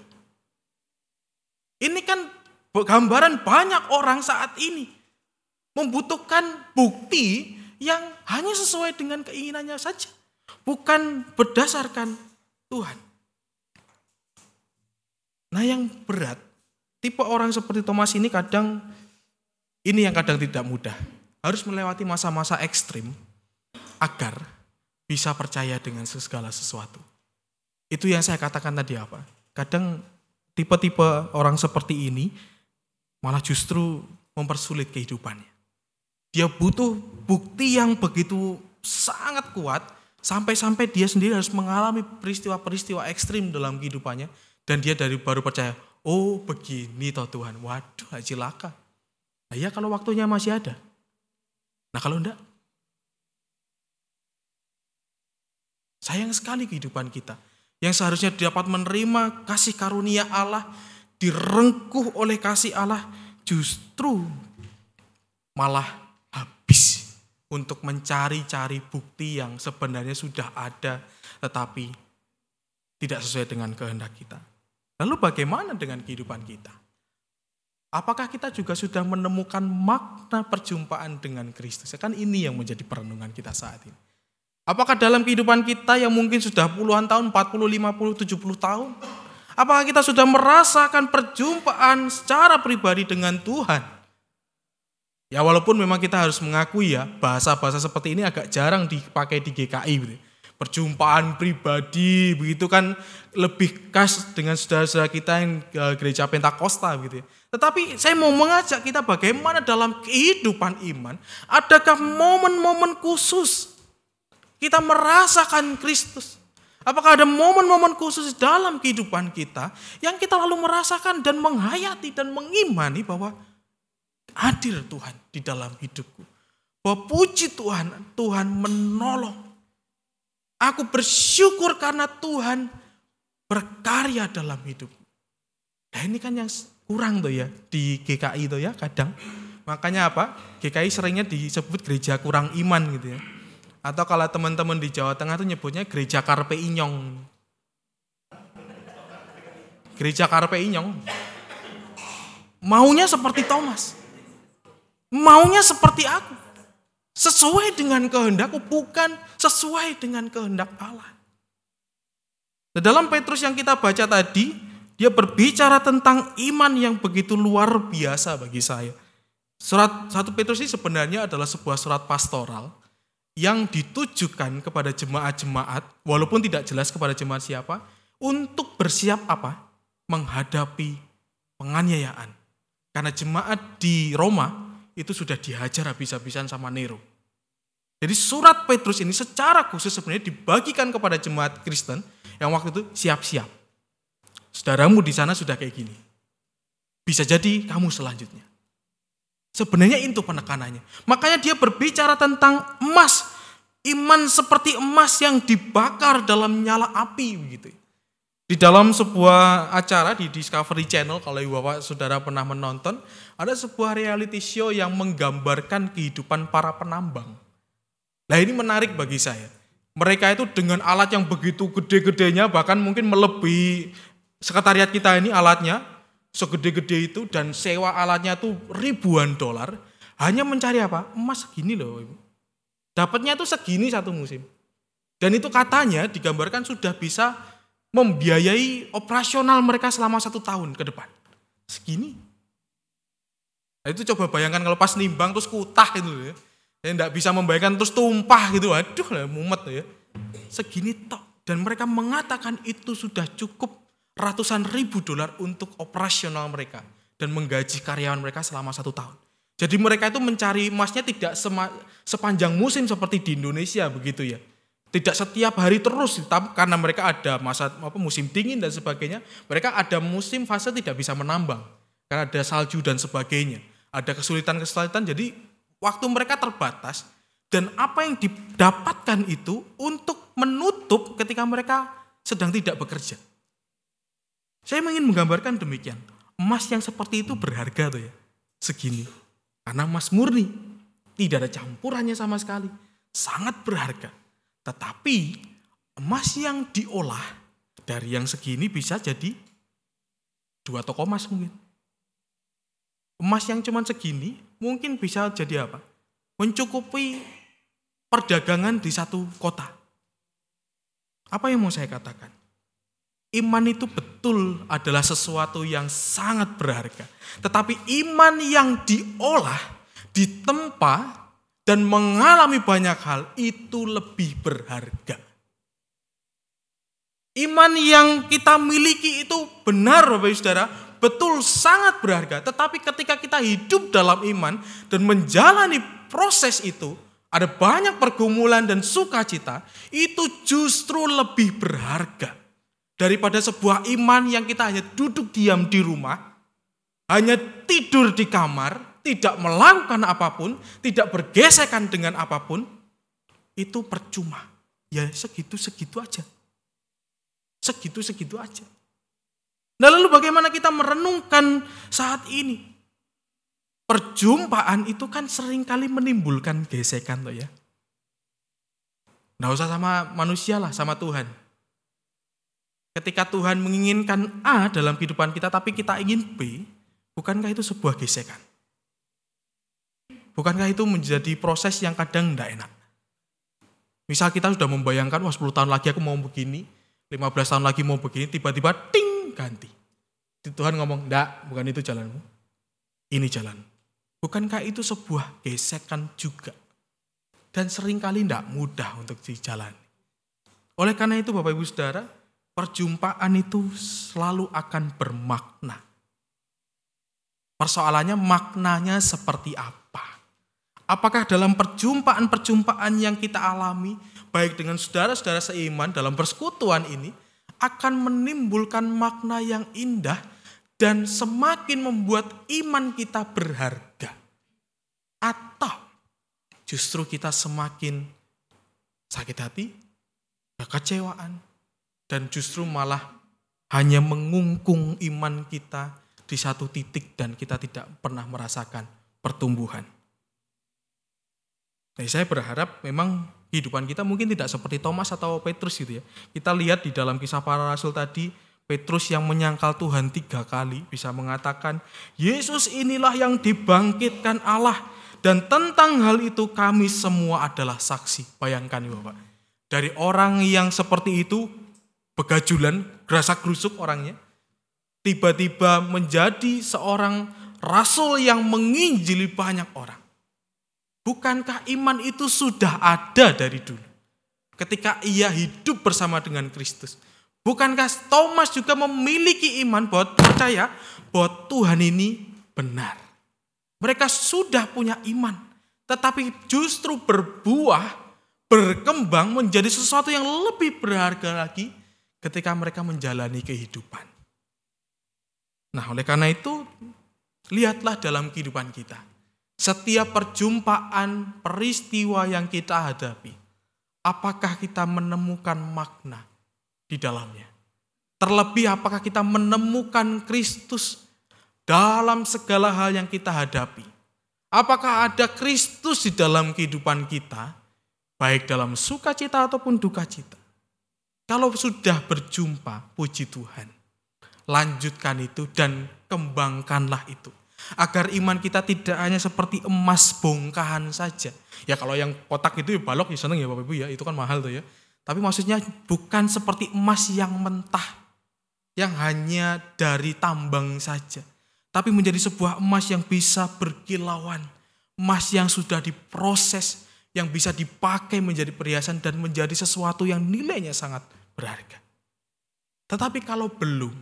Ini kan gambaran banyak orang saat ini. Membutuhkan bukti yang hanya sesuai dengan keinginannya saja. Bukan berdasarkan Tuhan. Nah yang berat, tipe orang seperti Thomas ini kadang, ini yang kadang tidak mudah. Harus melewati masa-masa ekstrim agar bisa percaya dengan segala sesuatu. Itu yang saya katakan tadi apa? Kadang tipe-tipe orang seperti ini malah justru mempersulit kehidupannya. Dia butuh bukti yang begitu sangat kuat sampai-sampai dia sendiri harus mengalami peristiwa-peristiwa ekstrim dalam kehidupannya dan dia dari baru percaya, oh begini toh Tuhan, waduh cilaka. Nah ya kalau waktunya masih ada. Nah kalau enggak, sayang sekali kehidupan kita. Yang seharusnya dapat menerima kasih karunia Allah, direngkuh oleh kasih Allah, justru malah habis untuk mencari-cari bukti yang sebenarnya sudah ada, tetapi tidak sesuai dengan kehendak kita. Lalu bagaimana dengan kehidupan kita? Apakah kita juga sudah menemukan makna perjumpaan dengan Kristus? Kan ini yang menjadi perenungan kita saat ini. Apakah dalam kehidupan kita yang mungkin sudah puluhan tahun, 40, 50, 70 tahun, apakah kita sudah merasakan perjumpaan secara pribadi dengan Tuhan? Ya walaupun memang kita harus mengakui ya, bahasa-bahasa seperti ini agak jarang dipakai di GKI. Gitu perjumpaan pribadi begitu kan lebih khas dengan saudara-saudara kita yang eh, gereja Pentakosta gitu ya. Tetapi saya mau mengajak kita bagaimana dalam kehidupan iman adakah momen-momen khusus kita merasakan Kristus. Apakah ada momen-momen khusus dalam kehidupan kita yang kita lalu merasakan dan menghayati dan mengimani bahwa hadir Tuhan di dalam hidupku. Bahwa puji Tuhan, Tuhan menolong Aku bersyukur karena Tuhan berkarya dalam hidup. Nah ini kan yang kurang tuh ya di GKI tuh ya kadang. Makanya apa? GKI seringnya disebut gereja kurang iman gitu ya. Atau kalau teman-teman di Jawa Tengah tuh nyebutnya gereja Karpe Inyong. Gereja Karpe Inyong. Maunya seperti Thomas. Maunya seperti aku. Sesuai dengan kehendakku, bukan sesuai dengan kehendak Allah. Nah, dalam Petrus yang kita baca tadi, dia berbicara tentang iman yang begitu luar biasa bagi saya. Surat 1 Petrus ini sebenarnya adalah sebuah surat pastoral yang ditujukan kepada jemaat-jemaat, walaupun tidak jelas kepada jemaat siapa, untuk bersiap apa? Menghadapi penganiayaan. Karena jemaat di Roma itu sudah dihajar habis-habisan sama Nero. Jadi surat Petrus ini secara khusus sebenarnya dibagikan kepada jemaat Kristen yang waktu itu siap-siap. Saudaramu di sana sudah kayak gini. Bisa jadi kamu selanjutnya. Sebenarnya itu penekanannya. Makanya dia berbicara tentang emas. Iman seperti emas yang dibakar dalam nyala api begitu. Di dalam sebuah acara di Discovery Channel, kalau bapak saudara pernah menonton, ada sebuah reality show yang menggambarkan kehidupan para penambang. Nah ini menarik bagi saya. Mereka itu dengan alat yang begitu gede-gedenya, bahkan mungkin melebihi sekretariat kita ini alatnya, segede-gede itu, dan sewa alatnya itu ribuan dolar, hanya mencari apa? Emas segini loh ibu. Dapatnya itu segini satu musim. Dan itu katanya digambarkan sudah bisa membiayai operasional mereka selama satu tahun ke depan. Segini. Nah, itu coba bayangkan kalau pas nimbang terus kutah itu ya. Saya tidak bisa membayangkan terus tumpah gitu. Aduh lah mumet ya. Segini tok. Dan mereka mengatakan itu sudah cukup ratusan ribu dolar untuk operasional mereka. Dan menggaji karyawan mereka selama satu tahun. Jadi mereka itu mencari emasnya tidak sepanjang musim seperti di Indonesia begitu ya. Tidak setiap hari terus, tapi karena mereka ada masa apa musim dingin dan sebagainya, mereka ada musim fase tidak bisa menambang karena ada salju dan sebagainya. Ada kesulitan-kesulitan, jadi waktu mereka terbatas dan apa yang didapatkan itu untuk menutup ketika mereka sedang tidak bekerja. Saya ingin menggambarkan demikian. Emas yang seperti itu berharga tuh ya. segini. Karena emas murni, tidak ada campurannya sama sekali. Sangat berharga. Tetapi emas yang diolah dari yang segini bisa jadi dua toko emas mungkin. Emas yang cuma segini mungkin bisa jadi apa? Mencukupi perdagangan di satu kota. Apa yang mau saya katakan? Iman itu betul adalah sesuatu yang sangat berharga. Tetapi iman yang diolah, ditempa, dan mengalami banyak hal itu lebih berharga. Iman yang kita miliki itu benar Bapak Ibu Saudara, betul sangat berharga. Tetapi ketika kita hidup dalam iman dan menjalani proses itu, ada banyak pergumulan dan sukacita, itu justru lebih berharga daripada sebuah iman yang kita hanya duduk diam di rumah, hanya tidur di kamar, tidak melakukan apa pun, tidak bergesekan dengan apa pun, itu percuma. Ya segitu-segitu aja. Segitu-segitu aja. Nah lalu bagaimana kita merenungkan saat ini? Perjumpaan itu kan sering kali menimbulkan gesekan loh ya. Nggak usah sama manusia lah, sama Tuhan. Ketika Tuhan menginginkan A dalam kehidupan kita, tapi kita ingin B, bukankah itu sebuah gesekan? Bukankah itu menjadi proses yang kadang tidak enak? Misal kita sudah membayangkan, wah 10 tahun lagi aku mau begini, 15 tahun lagi mau begini, tiba-tiba ting, ganti. Tuhan ngomong, enggak, bukan itu jalanmu. Ini jalan. Bukankah itu sebuah gesekan juga? Dan sering kali tidak mudah untuk dijalani. Oleh karena itu Bapak Ibu Saudara, perjumpaan itu selalu akan bermakna. Persoalannya maknanya seperti apa? Apakah dalam perjumpaan-perjumpaan yang kita alami, baik dengan saudara-saudara seiman dalam persekutuan ini, akan menimbulkan makna yang indah dan semakin membuat iman kita berharga. Atau justru kita semakin sakit hati, kekecewaan, dan justru malah hanya mengungkung iman kita di satu titik dan kita tidak pernah merasakan pertumbuhan. Jadi saya berharap memang kehidupan kita mungkin tidak seperti Thomas atau Petrus gitu ya. Kita lihat di dalam kisah para rasul tadi, Petrus yang menyangkal Tuhan tiga kali bisa mengatakan, Yesus inilah yang dibangkitkan Allah. Dan tentang hal itu kami semua adalah saksi. Bayangkan ya Bapak. Dari orang yang seperti itu, begajulan, gerasa gerusuk orangnya, tiba-tiba menjadi seorang rasul yang menginjili banyak orang. Bukankah iman itu sudah ada dari dulu? Ketika ia hidup bersama dengan Kristus. Bukankah Thomas juga memiliki iman bahwa percaya bahwa Tuhan ini benar. Mereka sudah punya iman. Tetapi justru berbuah, berkembang menjadi sesuatu yang lebih berharga lagi ketika mereka menjalani kehidupan. Nah oleh karena itu, lihatlah dalam kehidupan kita. Setiap perjumpaan, peristiwa yang kita hadapi, apakah kita menemukan makna di dalamnya? Terlebih apakah kita menemukan Kristus dalam segala hal yang kita hadapi. Apakah ada Kristus di dalam kehidupan kita, baik dalam sukacita ataupun duka cita? Kalau sudah berjumpa, puji Tuhan, lanjutkan itu dan kembangkanlah itu. Agar iman kita tidak hanya seperti emas bongkahan saja. Ya kalau yang kotak itu ya balok ya seneng ya Bapak Ibu ya, itu kan mahal tuh ya. Tapi maksudnya bukan seperti emas yang mentah, yang hanya dari tambang saja tapi menjadi sebuah emas yang bisa berkilauan, emas yang sudah diproses, yang bisa dipakai menjadi perhiasan dan menjadi sesuatu yang nilainya sangat berharga. Tetapi kalau belum,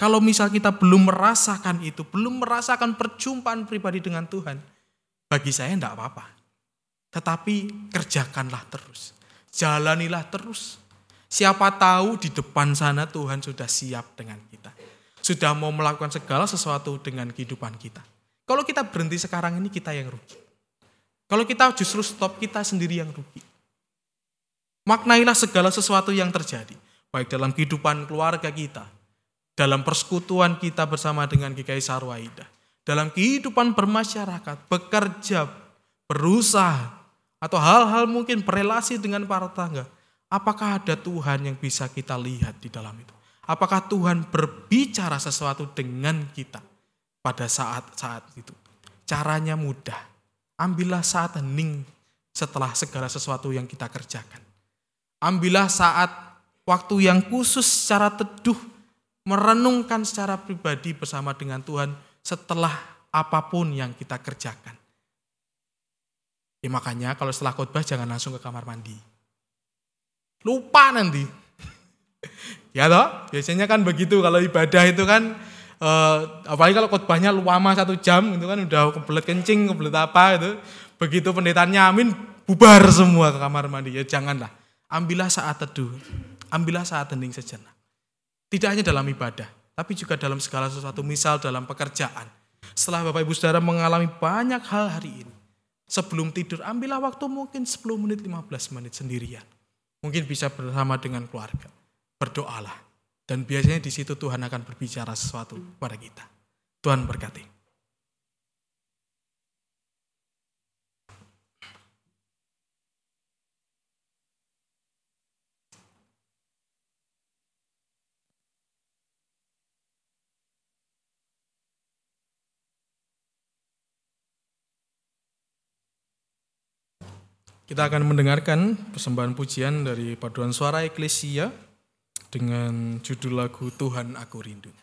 kalau misal kita belum merasakan itu, belum merasakan perjumpaan pribadi dengan Tuhan, bagi saya tidak apa-apa. Tetapi kerjakanlah terus, jalanilah terus. Siapa tahu di depan sana Tuhan sudah siap dengan kita sudah mau melakukan segala sesuatu dengan kehidupan kita. Kalau kita berhenti sekarang ini kita yang rugi. Kalau kita justru stop kita sendiri yang rugi. Maknailah segala sesuatu yang terjadi. Baik dalam kehidupan keluarga kita. Dalam persekutuan kita bersama dengan GKI Sarwaida. dalam kehidupan bermasyarakat, bekerja, berusaha, atau hal-hal mungkin berelasi dengan para tetangga, apakah ada Tuhan yang bisa kita lihat di dalam itu? Apakah Tuhan berbicara sesuatu dengan kita pada saat-saat itu? Caranya mudah. Ambillah saat hening setelah segala sesuatu yang kita kerjakan. Ambillah saat waktu yang khusus secara teduh merenungkan secara pribadi bersama dengan Tuhan setelah apa pun yang kita kerjakan. Ya makanya kalau setelah khotbah jangan langsung ke kamar mandi. Lupa nanti. ya toh, biasanya kan begitu kalau ibadah itu kan eh, apalagi kalau khotbahnya lama satu jam itu kan udah kebelet kencing, kebelet apa itu. Begitu pendetanya amin, bubar semua ke kamar mandi. Ya janganlah. Ambillah saat teduh. Ambillah saat hening sejenak. Tidak hanya dalam ibadah, tapi juga dalam segala sesuatu. Misal dalam pekerjaan. Setelah Bapak Ibu Saudara mengalami banyak hal hari ini. Sebelum tidur, ambillah waktu mungkin 10 menit, 15 menit sendirian. Mungkin bisa bersama dengan keluarga. Berdoalah. Dan biasanya di situ Tuhan akan berbicara sesuatu kepada kita. Tuhan berkati. Kita akan mendengarkan persembahan pujian dari paduan suara eklesia dengan judul lagu Tuhan Aku Rindu.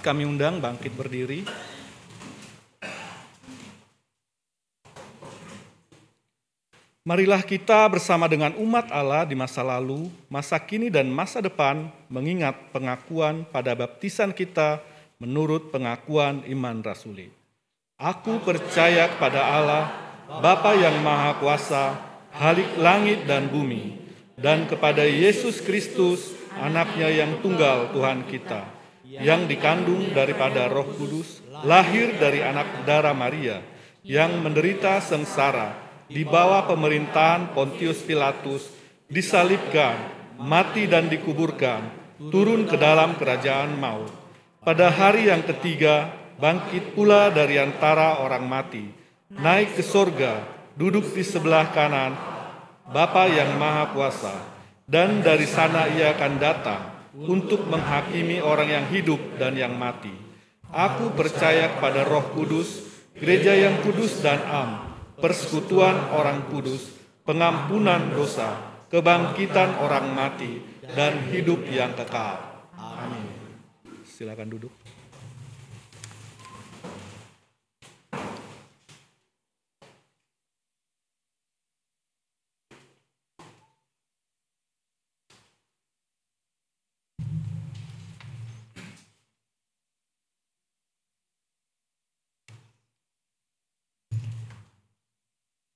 Kami undang bangkit berdiri. Marilah kita bersama dengan umat Allah di masa lalu, masa kini dan masa depan mengingat pengakuan pada baptisan kita menurut pengakuan iman rasuli. Aku percaya kepada Allah, Bapa yang Maha Kuasa, Halik langit dan bumi, dan kepada Yesus Kristus, anaknya yang tunggal Tuhan kita, yang dikandung daripada roh kudus, lahir dari anak darah Maria, yang menderita sengsara, di bawah pemerintahan Pontius Pilatus, disalibkan, mati dan dikuburkan, turun ke dalam kerajaan maut. Pada hari yang ketiga, bangkit pula dari antara orang mati, naik ke sorga, duduk di sebelah kanan, Bapa yang Maha Kuasa, dan dari sana ia akan datang untuk menghakimi orang yang hidup dan yang mati. Aku percaya kepada Roh Kudus, gereja yang kudus dan am, persekutuan orang kudus, pengampunan dosa, kebangkitan orang mati, dan hidup yang kekal. Amin. Silakan duduk.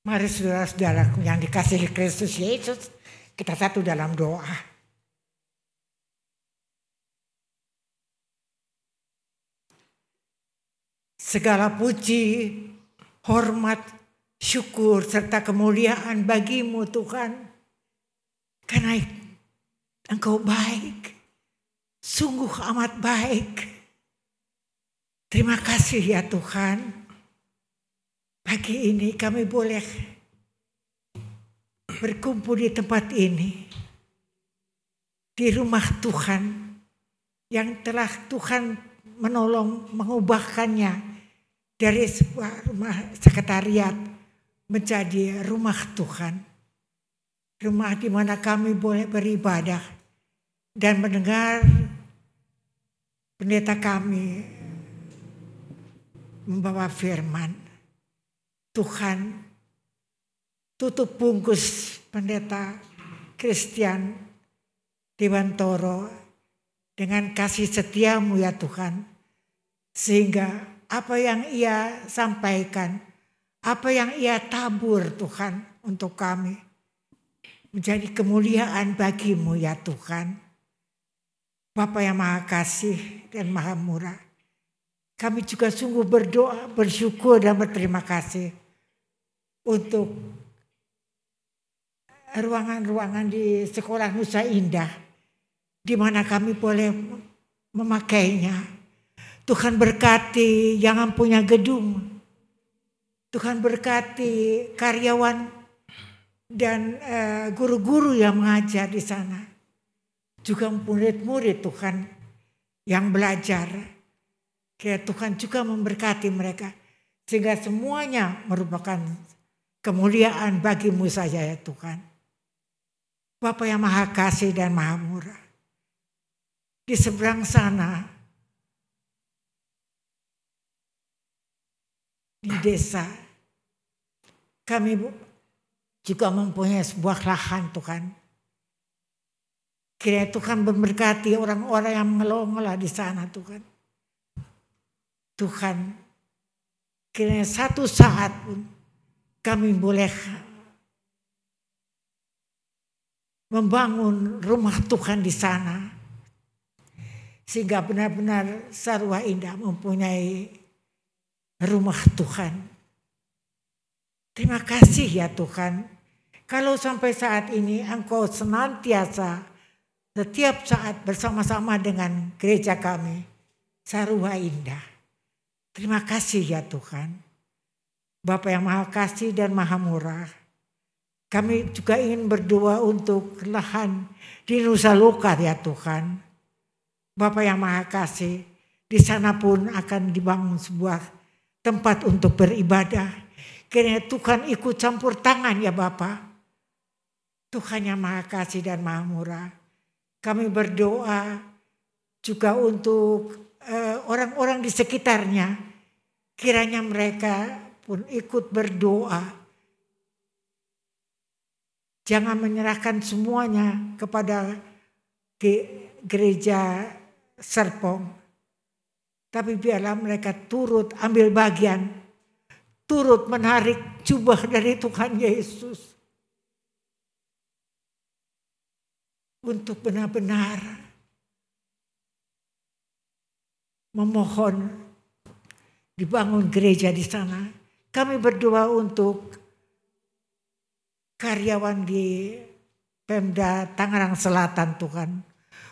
Mari saudara-saudara yang dikasihi Kristus Yesus, kita satu dalam doa. Segala puji, hormat, syukur, serta kemuliaan bagimu Tuhan. Karena engkau baik, sungguh amat baik. Terima kasih ya Tuhan. Pagi ini kami boleh berkumpul di tempat ini. Di rumah Tuhan yang telah Tuhan menolong mengubahkannya dari sebuah rumah sekretariat menjadi rumah Tuhan. Rumah di mana kami boleh beribadah dan mendengar pendeta kami membawa firman. Tuhan tutup bungkus pendeta Christian Dewantoro dengan kasih setiamu ya Tuhan. Sehingga apa yang ia sampaikan, apa yang ia tabur Tuhan untuk kami. Menjadi kemuliaan bagimu ya Tuhan. Bapa yang maha kasih dan maha murah. Kami juga sungguh berdoa, bersyukur dan berterima kasih untuk ruangan-ruangan di sekolah Nusa Indah di mana kami boleh memakainya. Tuhan berkati yang punya gedung. Tuhan berkati karyawan dan eh, guru-guru yang mengajar di sana. Juga murid-murid Tuhan yang belajar. Tuhan juga memberkati mereka. Sehingga semuanya merupakan kemuliaan bagimu saja ya Tuhan. Bapa yang maha kasih dan maha murah. Di seberang sana, di desa, kami juga mempunyai sebuah lahan Tuhan. Kira Tuhan memberkati orang-orang yang mengelola di sana Tuhan. Tuhan, kira satu saat pun kami boleh membangun rumah Tuhan di sana. Sehingga benar-benar Sarwa Indah mempunyai rumah Tuhan. Terima kasih ya Tuhan. Kalau sampai saat ini engkau senantiasa setiap saat bersama-sama dengan gereja kami. Sarwa Indah. Terima kasih ya Tuhan. Bapa yang maha kasih dan maha murah. Kami juga ingin berdoa untuk lahan di Nusa Loka ya Tuhan. Bapa yang maha kasih, di sana pun akan dibangun sebuah tempat untuk beribadah. Kiranya Tuhan ikut campur tangan ya Bapa. Tuhan yang maha kasih dan maha murah. Kami berdoa juga untuk uh, orang-orang di sekitarnya, kiranya mereka pun ikut berdoa. Jangan menyerahkan semuanya kepada gereja Serpong. Tapi biarlah mereka turut ambil bagian. Turut menarik jubah dari Tuhan Yesus. Untuk benar-benar memohon dibangun gereja di sana. Kami berdoa untuk karyawan di Pemda Tangerang Selatan Tuhan.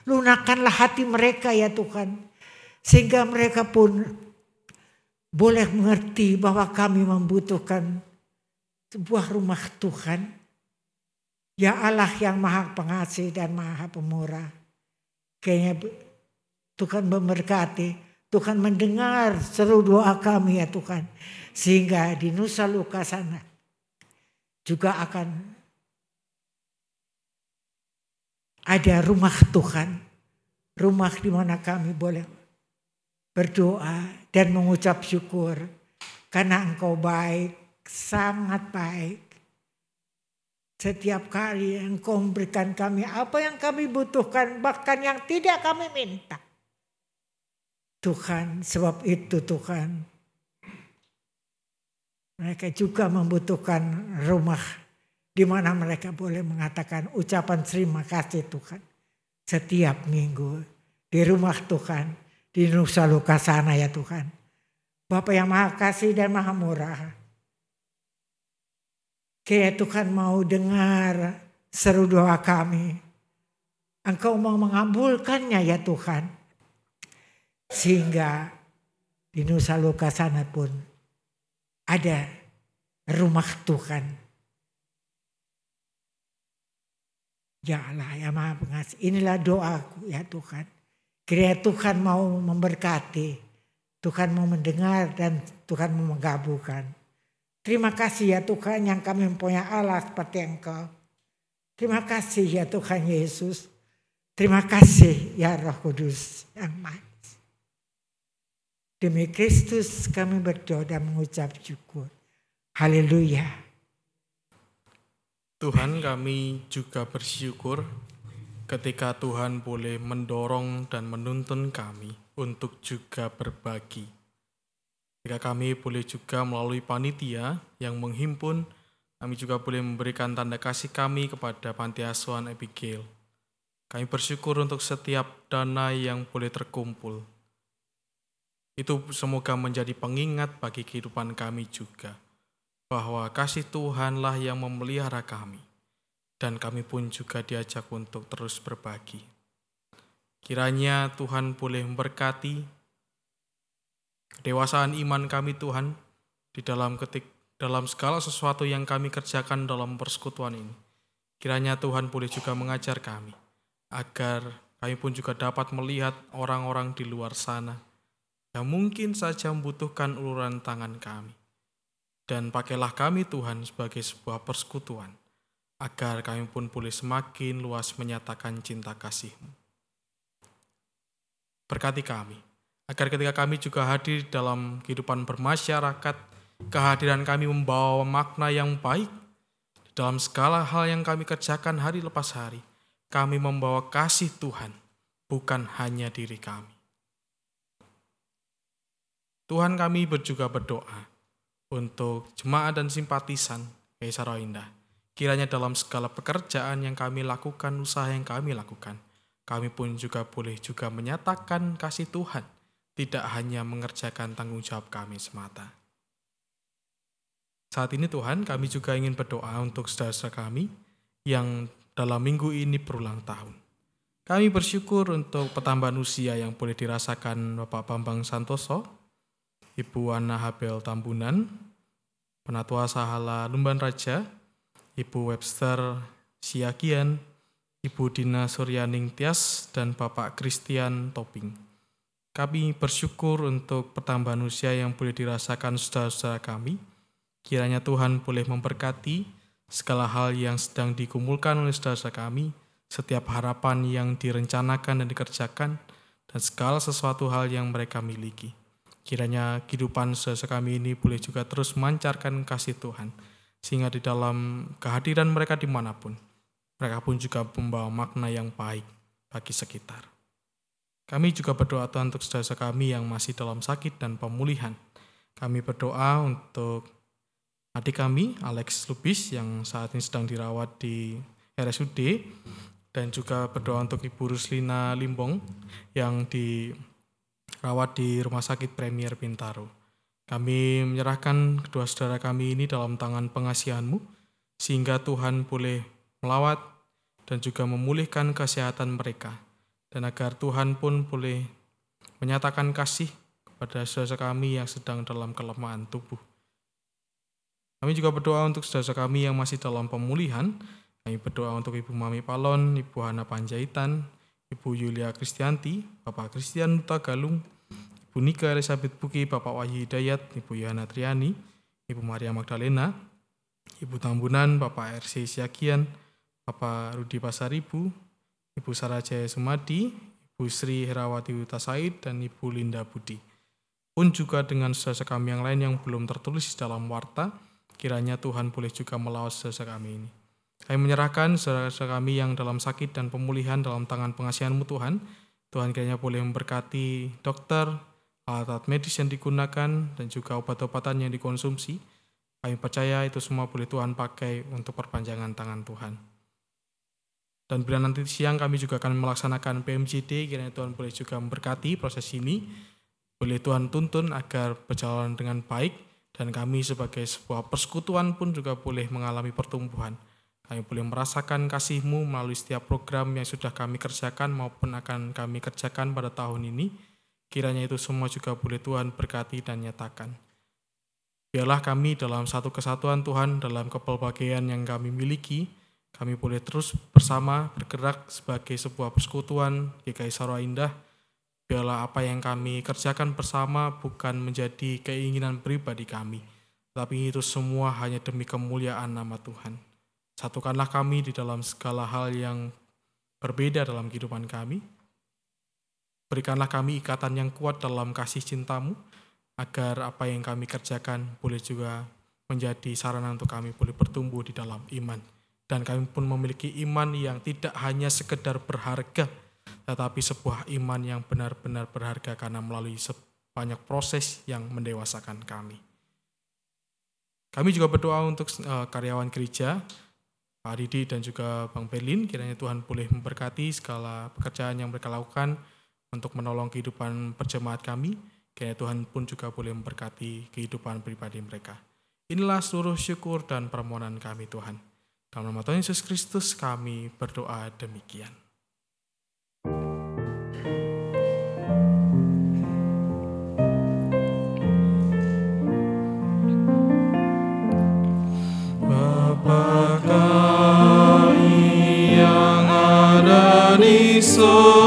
Lunakanlah hati mereka ya Tuhan. Sehingga mereka pun boleh mengerti bahwa kami membutuhkan sebuah rumah Tuhan. Ya Allah yang maha pengasih dan maha pemurah. Kayaknya Tuhan memberkati. Tuhan mendengar seru doa kami ya Tuhan. Sehingga di Nusa Luka sana juga akan ada rumah Tuhan. Rumah di mana kami boleh berdoa dan mengucap syukur. Karena engkau baik, sangat baik. Setiap kali engkau memberikan kami apa yang kami butuhkan, bahkan yang tidak kami minta. Tuhan, sebab itu Tuhan. Mereka juga membutuhkan rumah di mana mereka boleh mengatakan ucapan terima kasih Tuhan. Setiap minggu di rumah Tuhan, di Nusa Luka sana ya Tuhan. Bapak yang maha kasih dan maha murah. Kayak Tuhan mau dengar seru doa kami. Engkau mau mengabulkannya ya Tuhan. Sehingga di Nusa Loka sana pun ada rumah Tuhan. Ya Allah ya maha pengasih. Inilah doaku ya Tuhan. Kira Tuhan mau memberkati. Tuhan mau mendengar dan Tuhan mau menggabungkan. Terima kasih ya Tuhan yang kami mempunyai Allah seperti Engkau. Terima kasih ya Tuhan Yesus. Terima kasih ya Roh Kudus yang maha Demi Kristus kami berdoa dan mengucap syukur. Haleluya. Tuhan kami juga bersyukur ketika Tuhan boleh mendorong dan menuntun kami untuk juga berbagi. Ketika kami boleh juga melalui panitia yang menghimpun, kami juga boleh memberikan tanda kasih kami kepada Panti Asuhan Abigail. Kami bersyukur untuk setiap dana yang boleh terkumpul. Itu semoga menjadi pengingat bagi kehidupan kami juga, bahwa kasih Tuhanlah yang memelihara kami, dan kami pun juga diajak untuk terus berbagi. Kiranya Tuhan boleh memberkati kedewasaan iman kami Tuhan di dalam ketik dalam segala sesuatu yang kami kerjakan dalam persekutuan ini. Kiranya Tuhan boleh juga mengajar kami agar kami pun juga dapat melihat orang-orang di luar sana yang mungkin saja membutuhkan uluran tangan kami. Dan pakailah kami Tuhan sebagai sebuah persekutuan, agar kami pun boleh semakin luas menyatakan cinta kasih-Mu. Berkati kami, agar ketika kami juga hadir dalam kehidupan bermasyarakat, kehadiran kami membawa makna yang baik dalam segala hal yang kami kerjakan hari lepas hari. Kami membawa kasih Tuhan, bukan hanya diri kami. Tuhan kami juga berdoa untuk jemaat dan simpatisan Kaisar Indah. Kiranya dalam segala pekerjaan yang kami lakukan, usaha yang kami lakukan, kami pun juga boleh juga menyatakan kasih Tuhan, tidak hanya mengerjakan tanggung jawab kami semata. Saat ini Tuhan, kami juga ingin berdoa untuk saudara-saudara kami yang dalam minggu ini berulang tahun. Kami bersyukur untuk pertambahan usia yang boleh dirasakan Bapak Bambang Santoso, Ibu Ana Habel Tambunan, Penatua Sahala Lumban Raja, Ibu Webster Siagian, Ibu Dina Suryaning Tias, dan Bapak Christian Toping. Kami bersyukur untuk pertambahan usia yang boleh dirasakan saudara-saudara kami. Kiranya Tuhan boleh memberkati segala hal yang sedang dikumulkan oleh saudara-saudara kami, setiap harapan yang direncanakan dan dikerjakan, dan segala sesuatu hal yang mereka miliki. Kiranya kehidupan saudara kami ini boleh juga terus memancarkan kasih Tuhan, sehingga di dalam kehadiran mereka di mana pun, mereka pun juga membawa makna yang baik bagi sekitar. Kami juga berdoa Tuhan untuk saudara kami yang masih dalam sakit dan pemulihan. Kami berdoa untuk adik kami, Alex Lubis, yang saat ini sedang dirawat di RSUD, dan juga berdoa untuk Ibu Ruslina Limbong, yang dirawat di Rumah Sakit Premier Bintaro. Kami menyerahkan kedua saudara kami ini dalam tangan pengasihanmu, sehingga Tuhan boleh melawat dan juga memulihkan kesehatan mereka, dan agar Tuhan pun boleh menyatakan kasih kepada saudara kami yang sedang dalam kelemahan tubuh. Kami juga berdoa untuk saudara kami yang masih dalam pemulihan. Kami berdoa untuk Ibu Mami Palon, Ibu Hana Panjaitan, Ibu Yulia Kristianti, Bapak Christian Nuta Galung, Ibu Nika Elizabeth Buki, Bapak Wahyu Hidayat, Ibu Yana Triani, Ibu Maria Magdalena, Ibu Tambunan, Bapak RC Siakian, Bapak Rudi Pasaribu, Ibu Sarah Jaya Sumadi, Ibu Sri Herawati Uta Said, dan Ibu Linda Budi. Pun juga dengan saudara kami yang lain yang belum tertulis dalam warta, kiranya Tuhan boleh juga melawat saudara kami ini. Kami menyerahkan saudara kami yang dalam sakit dan pemulihan dalam tangan pengasihanmu Tuhan. Tuhan kiranya boleh memberkati dokter, alat-alat medis yang digunakan, dan juga obat-obatan yang dikonsumsi. Kami percaya itu semua boleh Tuhan pakai untuk perpanjangan tangan Tuhan. Dan bila nanti siang kami juga akan melaksanakan PMJD, kiranya Tuhan boleh juga memberkati proses ini. Boleh Tuhan tuntun agar berjalan dengan baik, dan kami sebagai sebuah persekutuan pun juga boleh mengalami pertumbuhan. Kami boleh merasakan kasih-Mu melalui setiap program yang sudah kami kerjakan maupun akan kami kerjakan pada tahun ini. Kiranya itu semua juga boleh Tuhan berkati dan nyatakan. Biarlah kami dalam satu kesatuan Tuhan dalam kepelbagaian yang kami miliki, kami boleh terus bersama bergerak sebagai sebuah persekutuan GKI Sarwa Indah. Biarlah apa yang kami kerjakan bersama bukan menjadi keinginan pribadi kami, tapi itu semua hanya demi kemuliaan nama Tuhan. Satukanlah kami di dalam segala hal yang berbeda dalam kehidupan kami. Berikanlah kami ikatan yang kuat dalam kasih cintamu, agar apa yang kami kerjakan boleh juga menjadi sarana untuk kami boleh bertumbuh di dalam iman. Dan kami pun memiliki iman yang tidak hanya sekedar berharga, tetapi sebuah iman yang benar-benar berharga karena melalui banyak proses yang mendewasakan kami. Kami juga berdoa untuk uh, karyawan gereja, Pak Didi dan juga Bang Berlin, kiranya Tuhan boleh memberkati segala pekerjaan yang mereka lakukan untuk menolong kehidupan perjemaat kami, kiranya Tuhan pun juga boleh memberkati kehidupan pribadi mereka. Inilah seluruh syukur dan permohonan kami Tuhan. Dalam nama Tuhan Yesus Kristus kami berdoa demikian. Di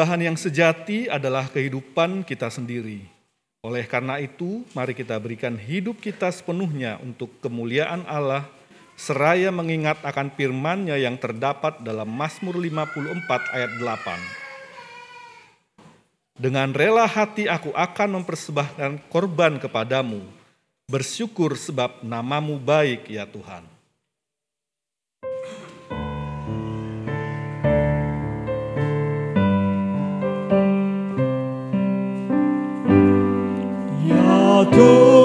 Persembahan yang sejati adalah kehidupan kita sendiri. Oleh karena itu, mari kita berikan hidup kita sepenuhnya untuk kemuliaan Allah, seraya mengingat akan firman-Nya yang terdapat dalam Mazmur 54 ayat 8. Dengan rela hati aku akan mempersembahkan korban kepadamu, bersyukur sebab namamu baik ya Tuhan. Ya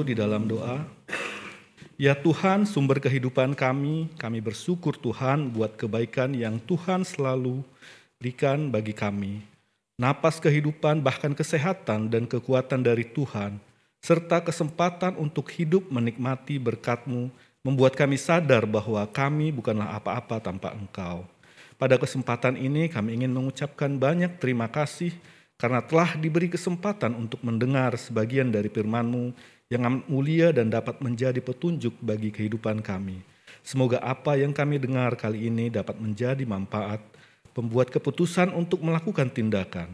bersatu di dalam doa. Ya Tuhan, sumber kehidupan kami, kami bersyukur Tuhan buat kebaikan yang Tuhan selalu berikan bagi kami. Napas kehidupan, bahkan kesehatan dan kekuatan dari Tuhan, serta kesempatan untuk hidup menikmati berkat-Mu, membuat kami sadar bahwa kami bukanlah apa-apa tanpa Engkau. Pada kesempatan ini kami ingin mengucapkan banyak terima kasih karena telah diberi kesempatan untuk mendengar sebagian dari firman-Mu yang amat mulia dan dapat menjadi petunjuk bagi kehidupan kami. Semoga apa yang kami dengar kali ini dapat menjadi manfaat, pembuat keputusan untuk melakukan tindakan.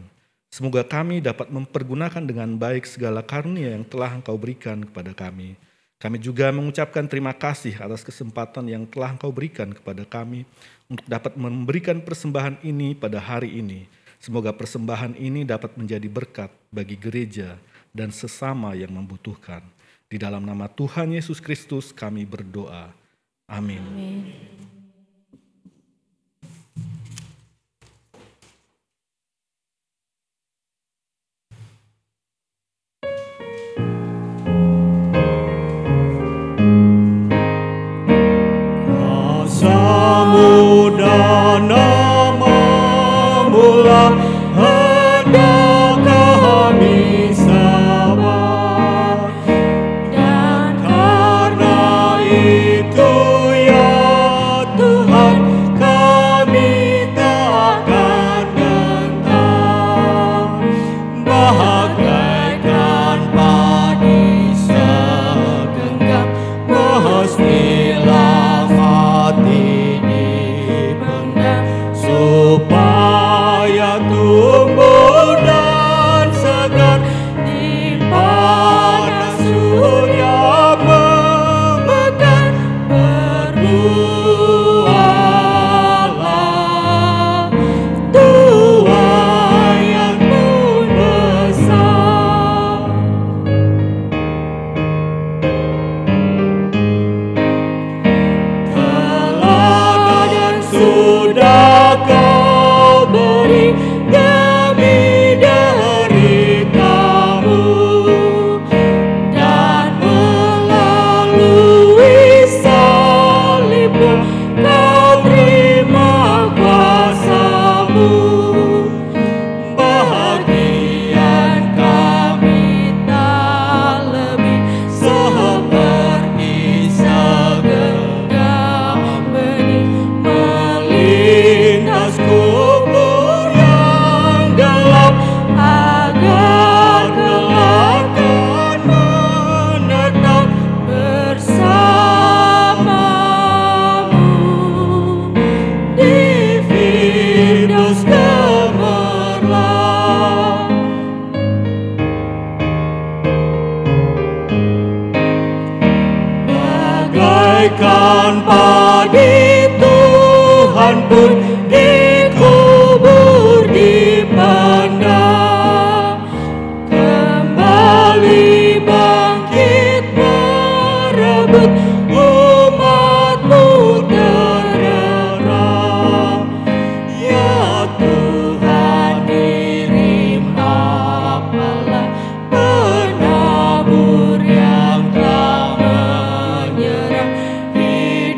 Semoga kami dapat mempergunakan dengan baik segala karunia yang telah Engkau berikan kepada kami. Kami juga mengucapkan terima kasih atas kesempatan yang telah Engkau berikan kepada kami untuk dapat memberikan persembahan ini pada hari ini. Semoga persembahan ini dapat menjadi berkat bagi gereja dan sesama yang membutuhkan. Di dalam nama Tuhan Yesus Kristus kami berdoa. Amin.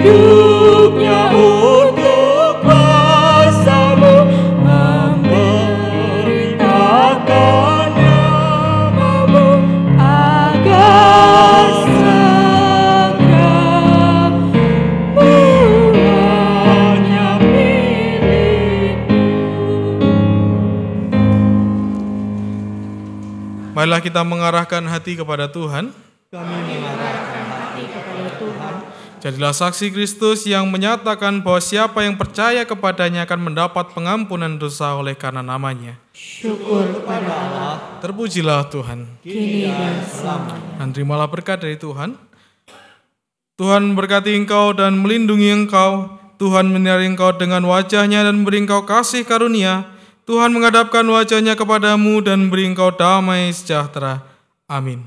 Hidupnya untuk kuasamu memberitakan namamu agar segera mulanya milikmu. Marilah kita mengarahkan hati kepada Tuhan. Jadilah saksi Kristus yang menyatakan bahwa siapa yang percaya kepadanya akan mendapat pengampunan dosa oleh karena namanya. Syukur pada Allah Terpujilah Tuhan. kini dan selamanya. Dan terimalah berkat dari Tuhan. Tuhan memberkati engkau dan melindungi engkau. Tuhan menyinari engkau dengan wajahnya dan beri engkau kasih karunia. Tuhan menghadapkan wajahnya kepadamu dan beri engkau damai sejahtera. Amin,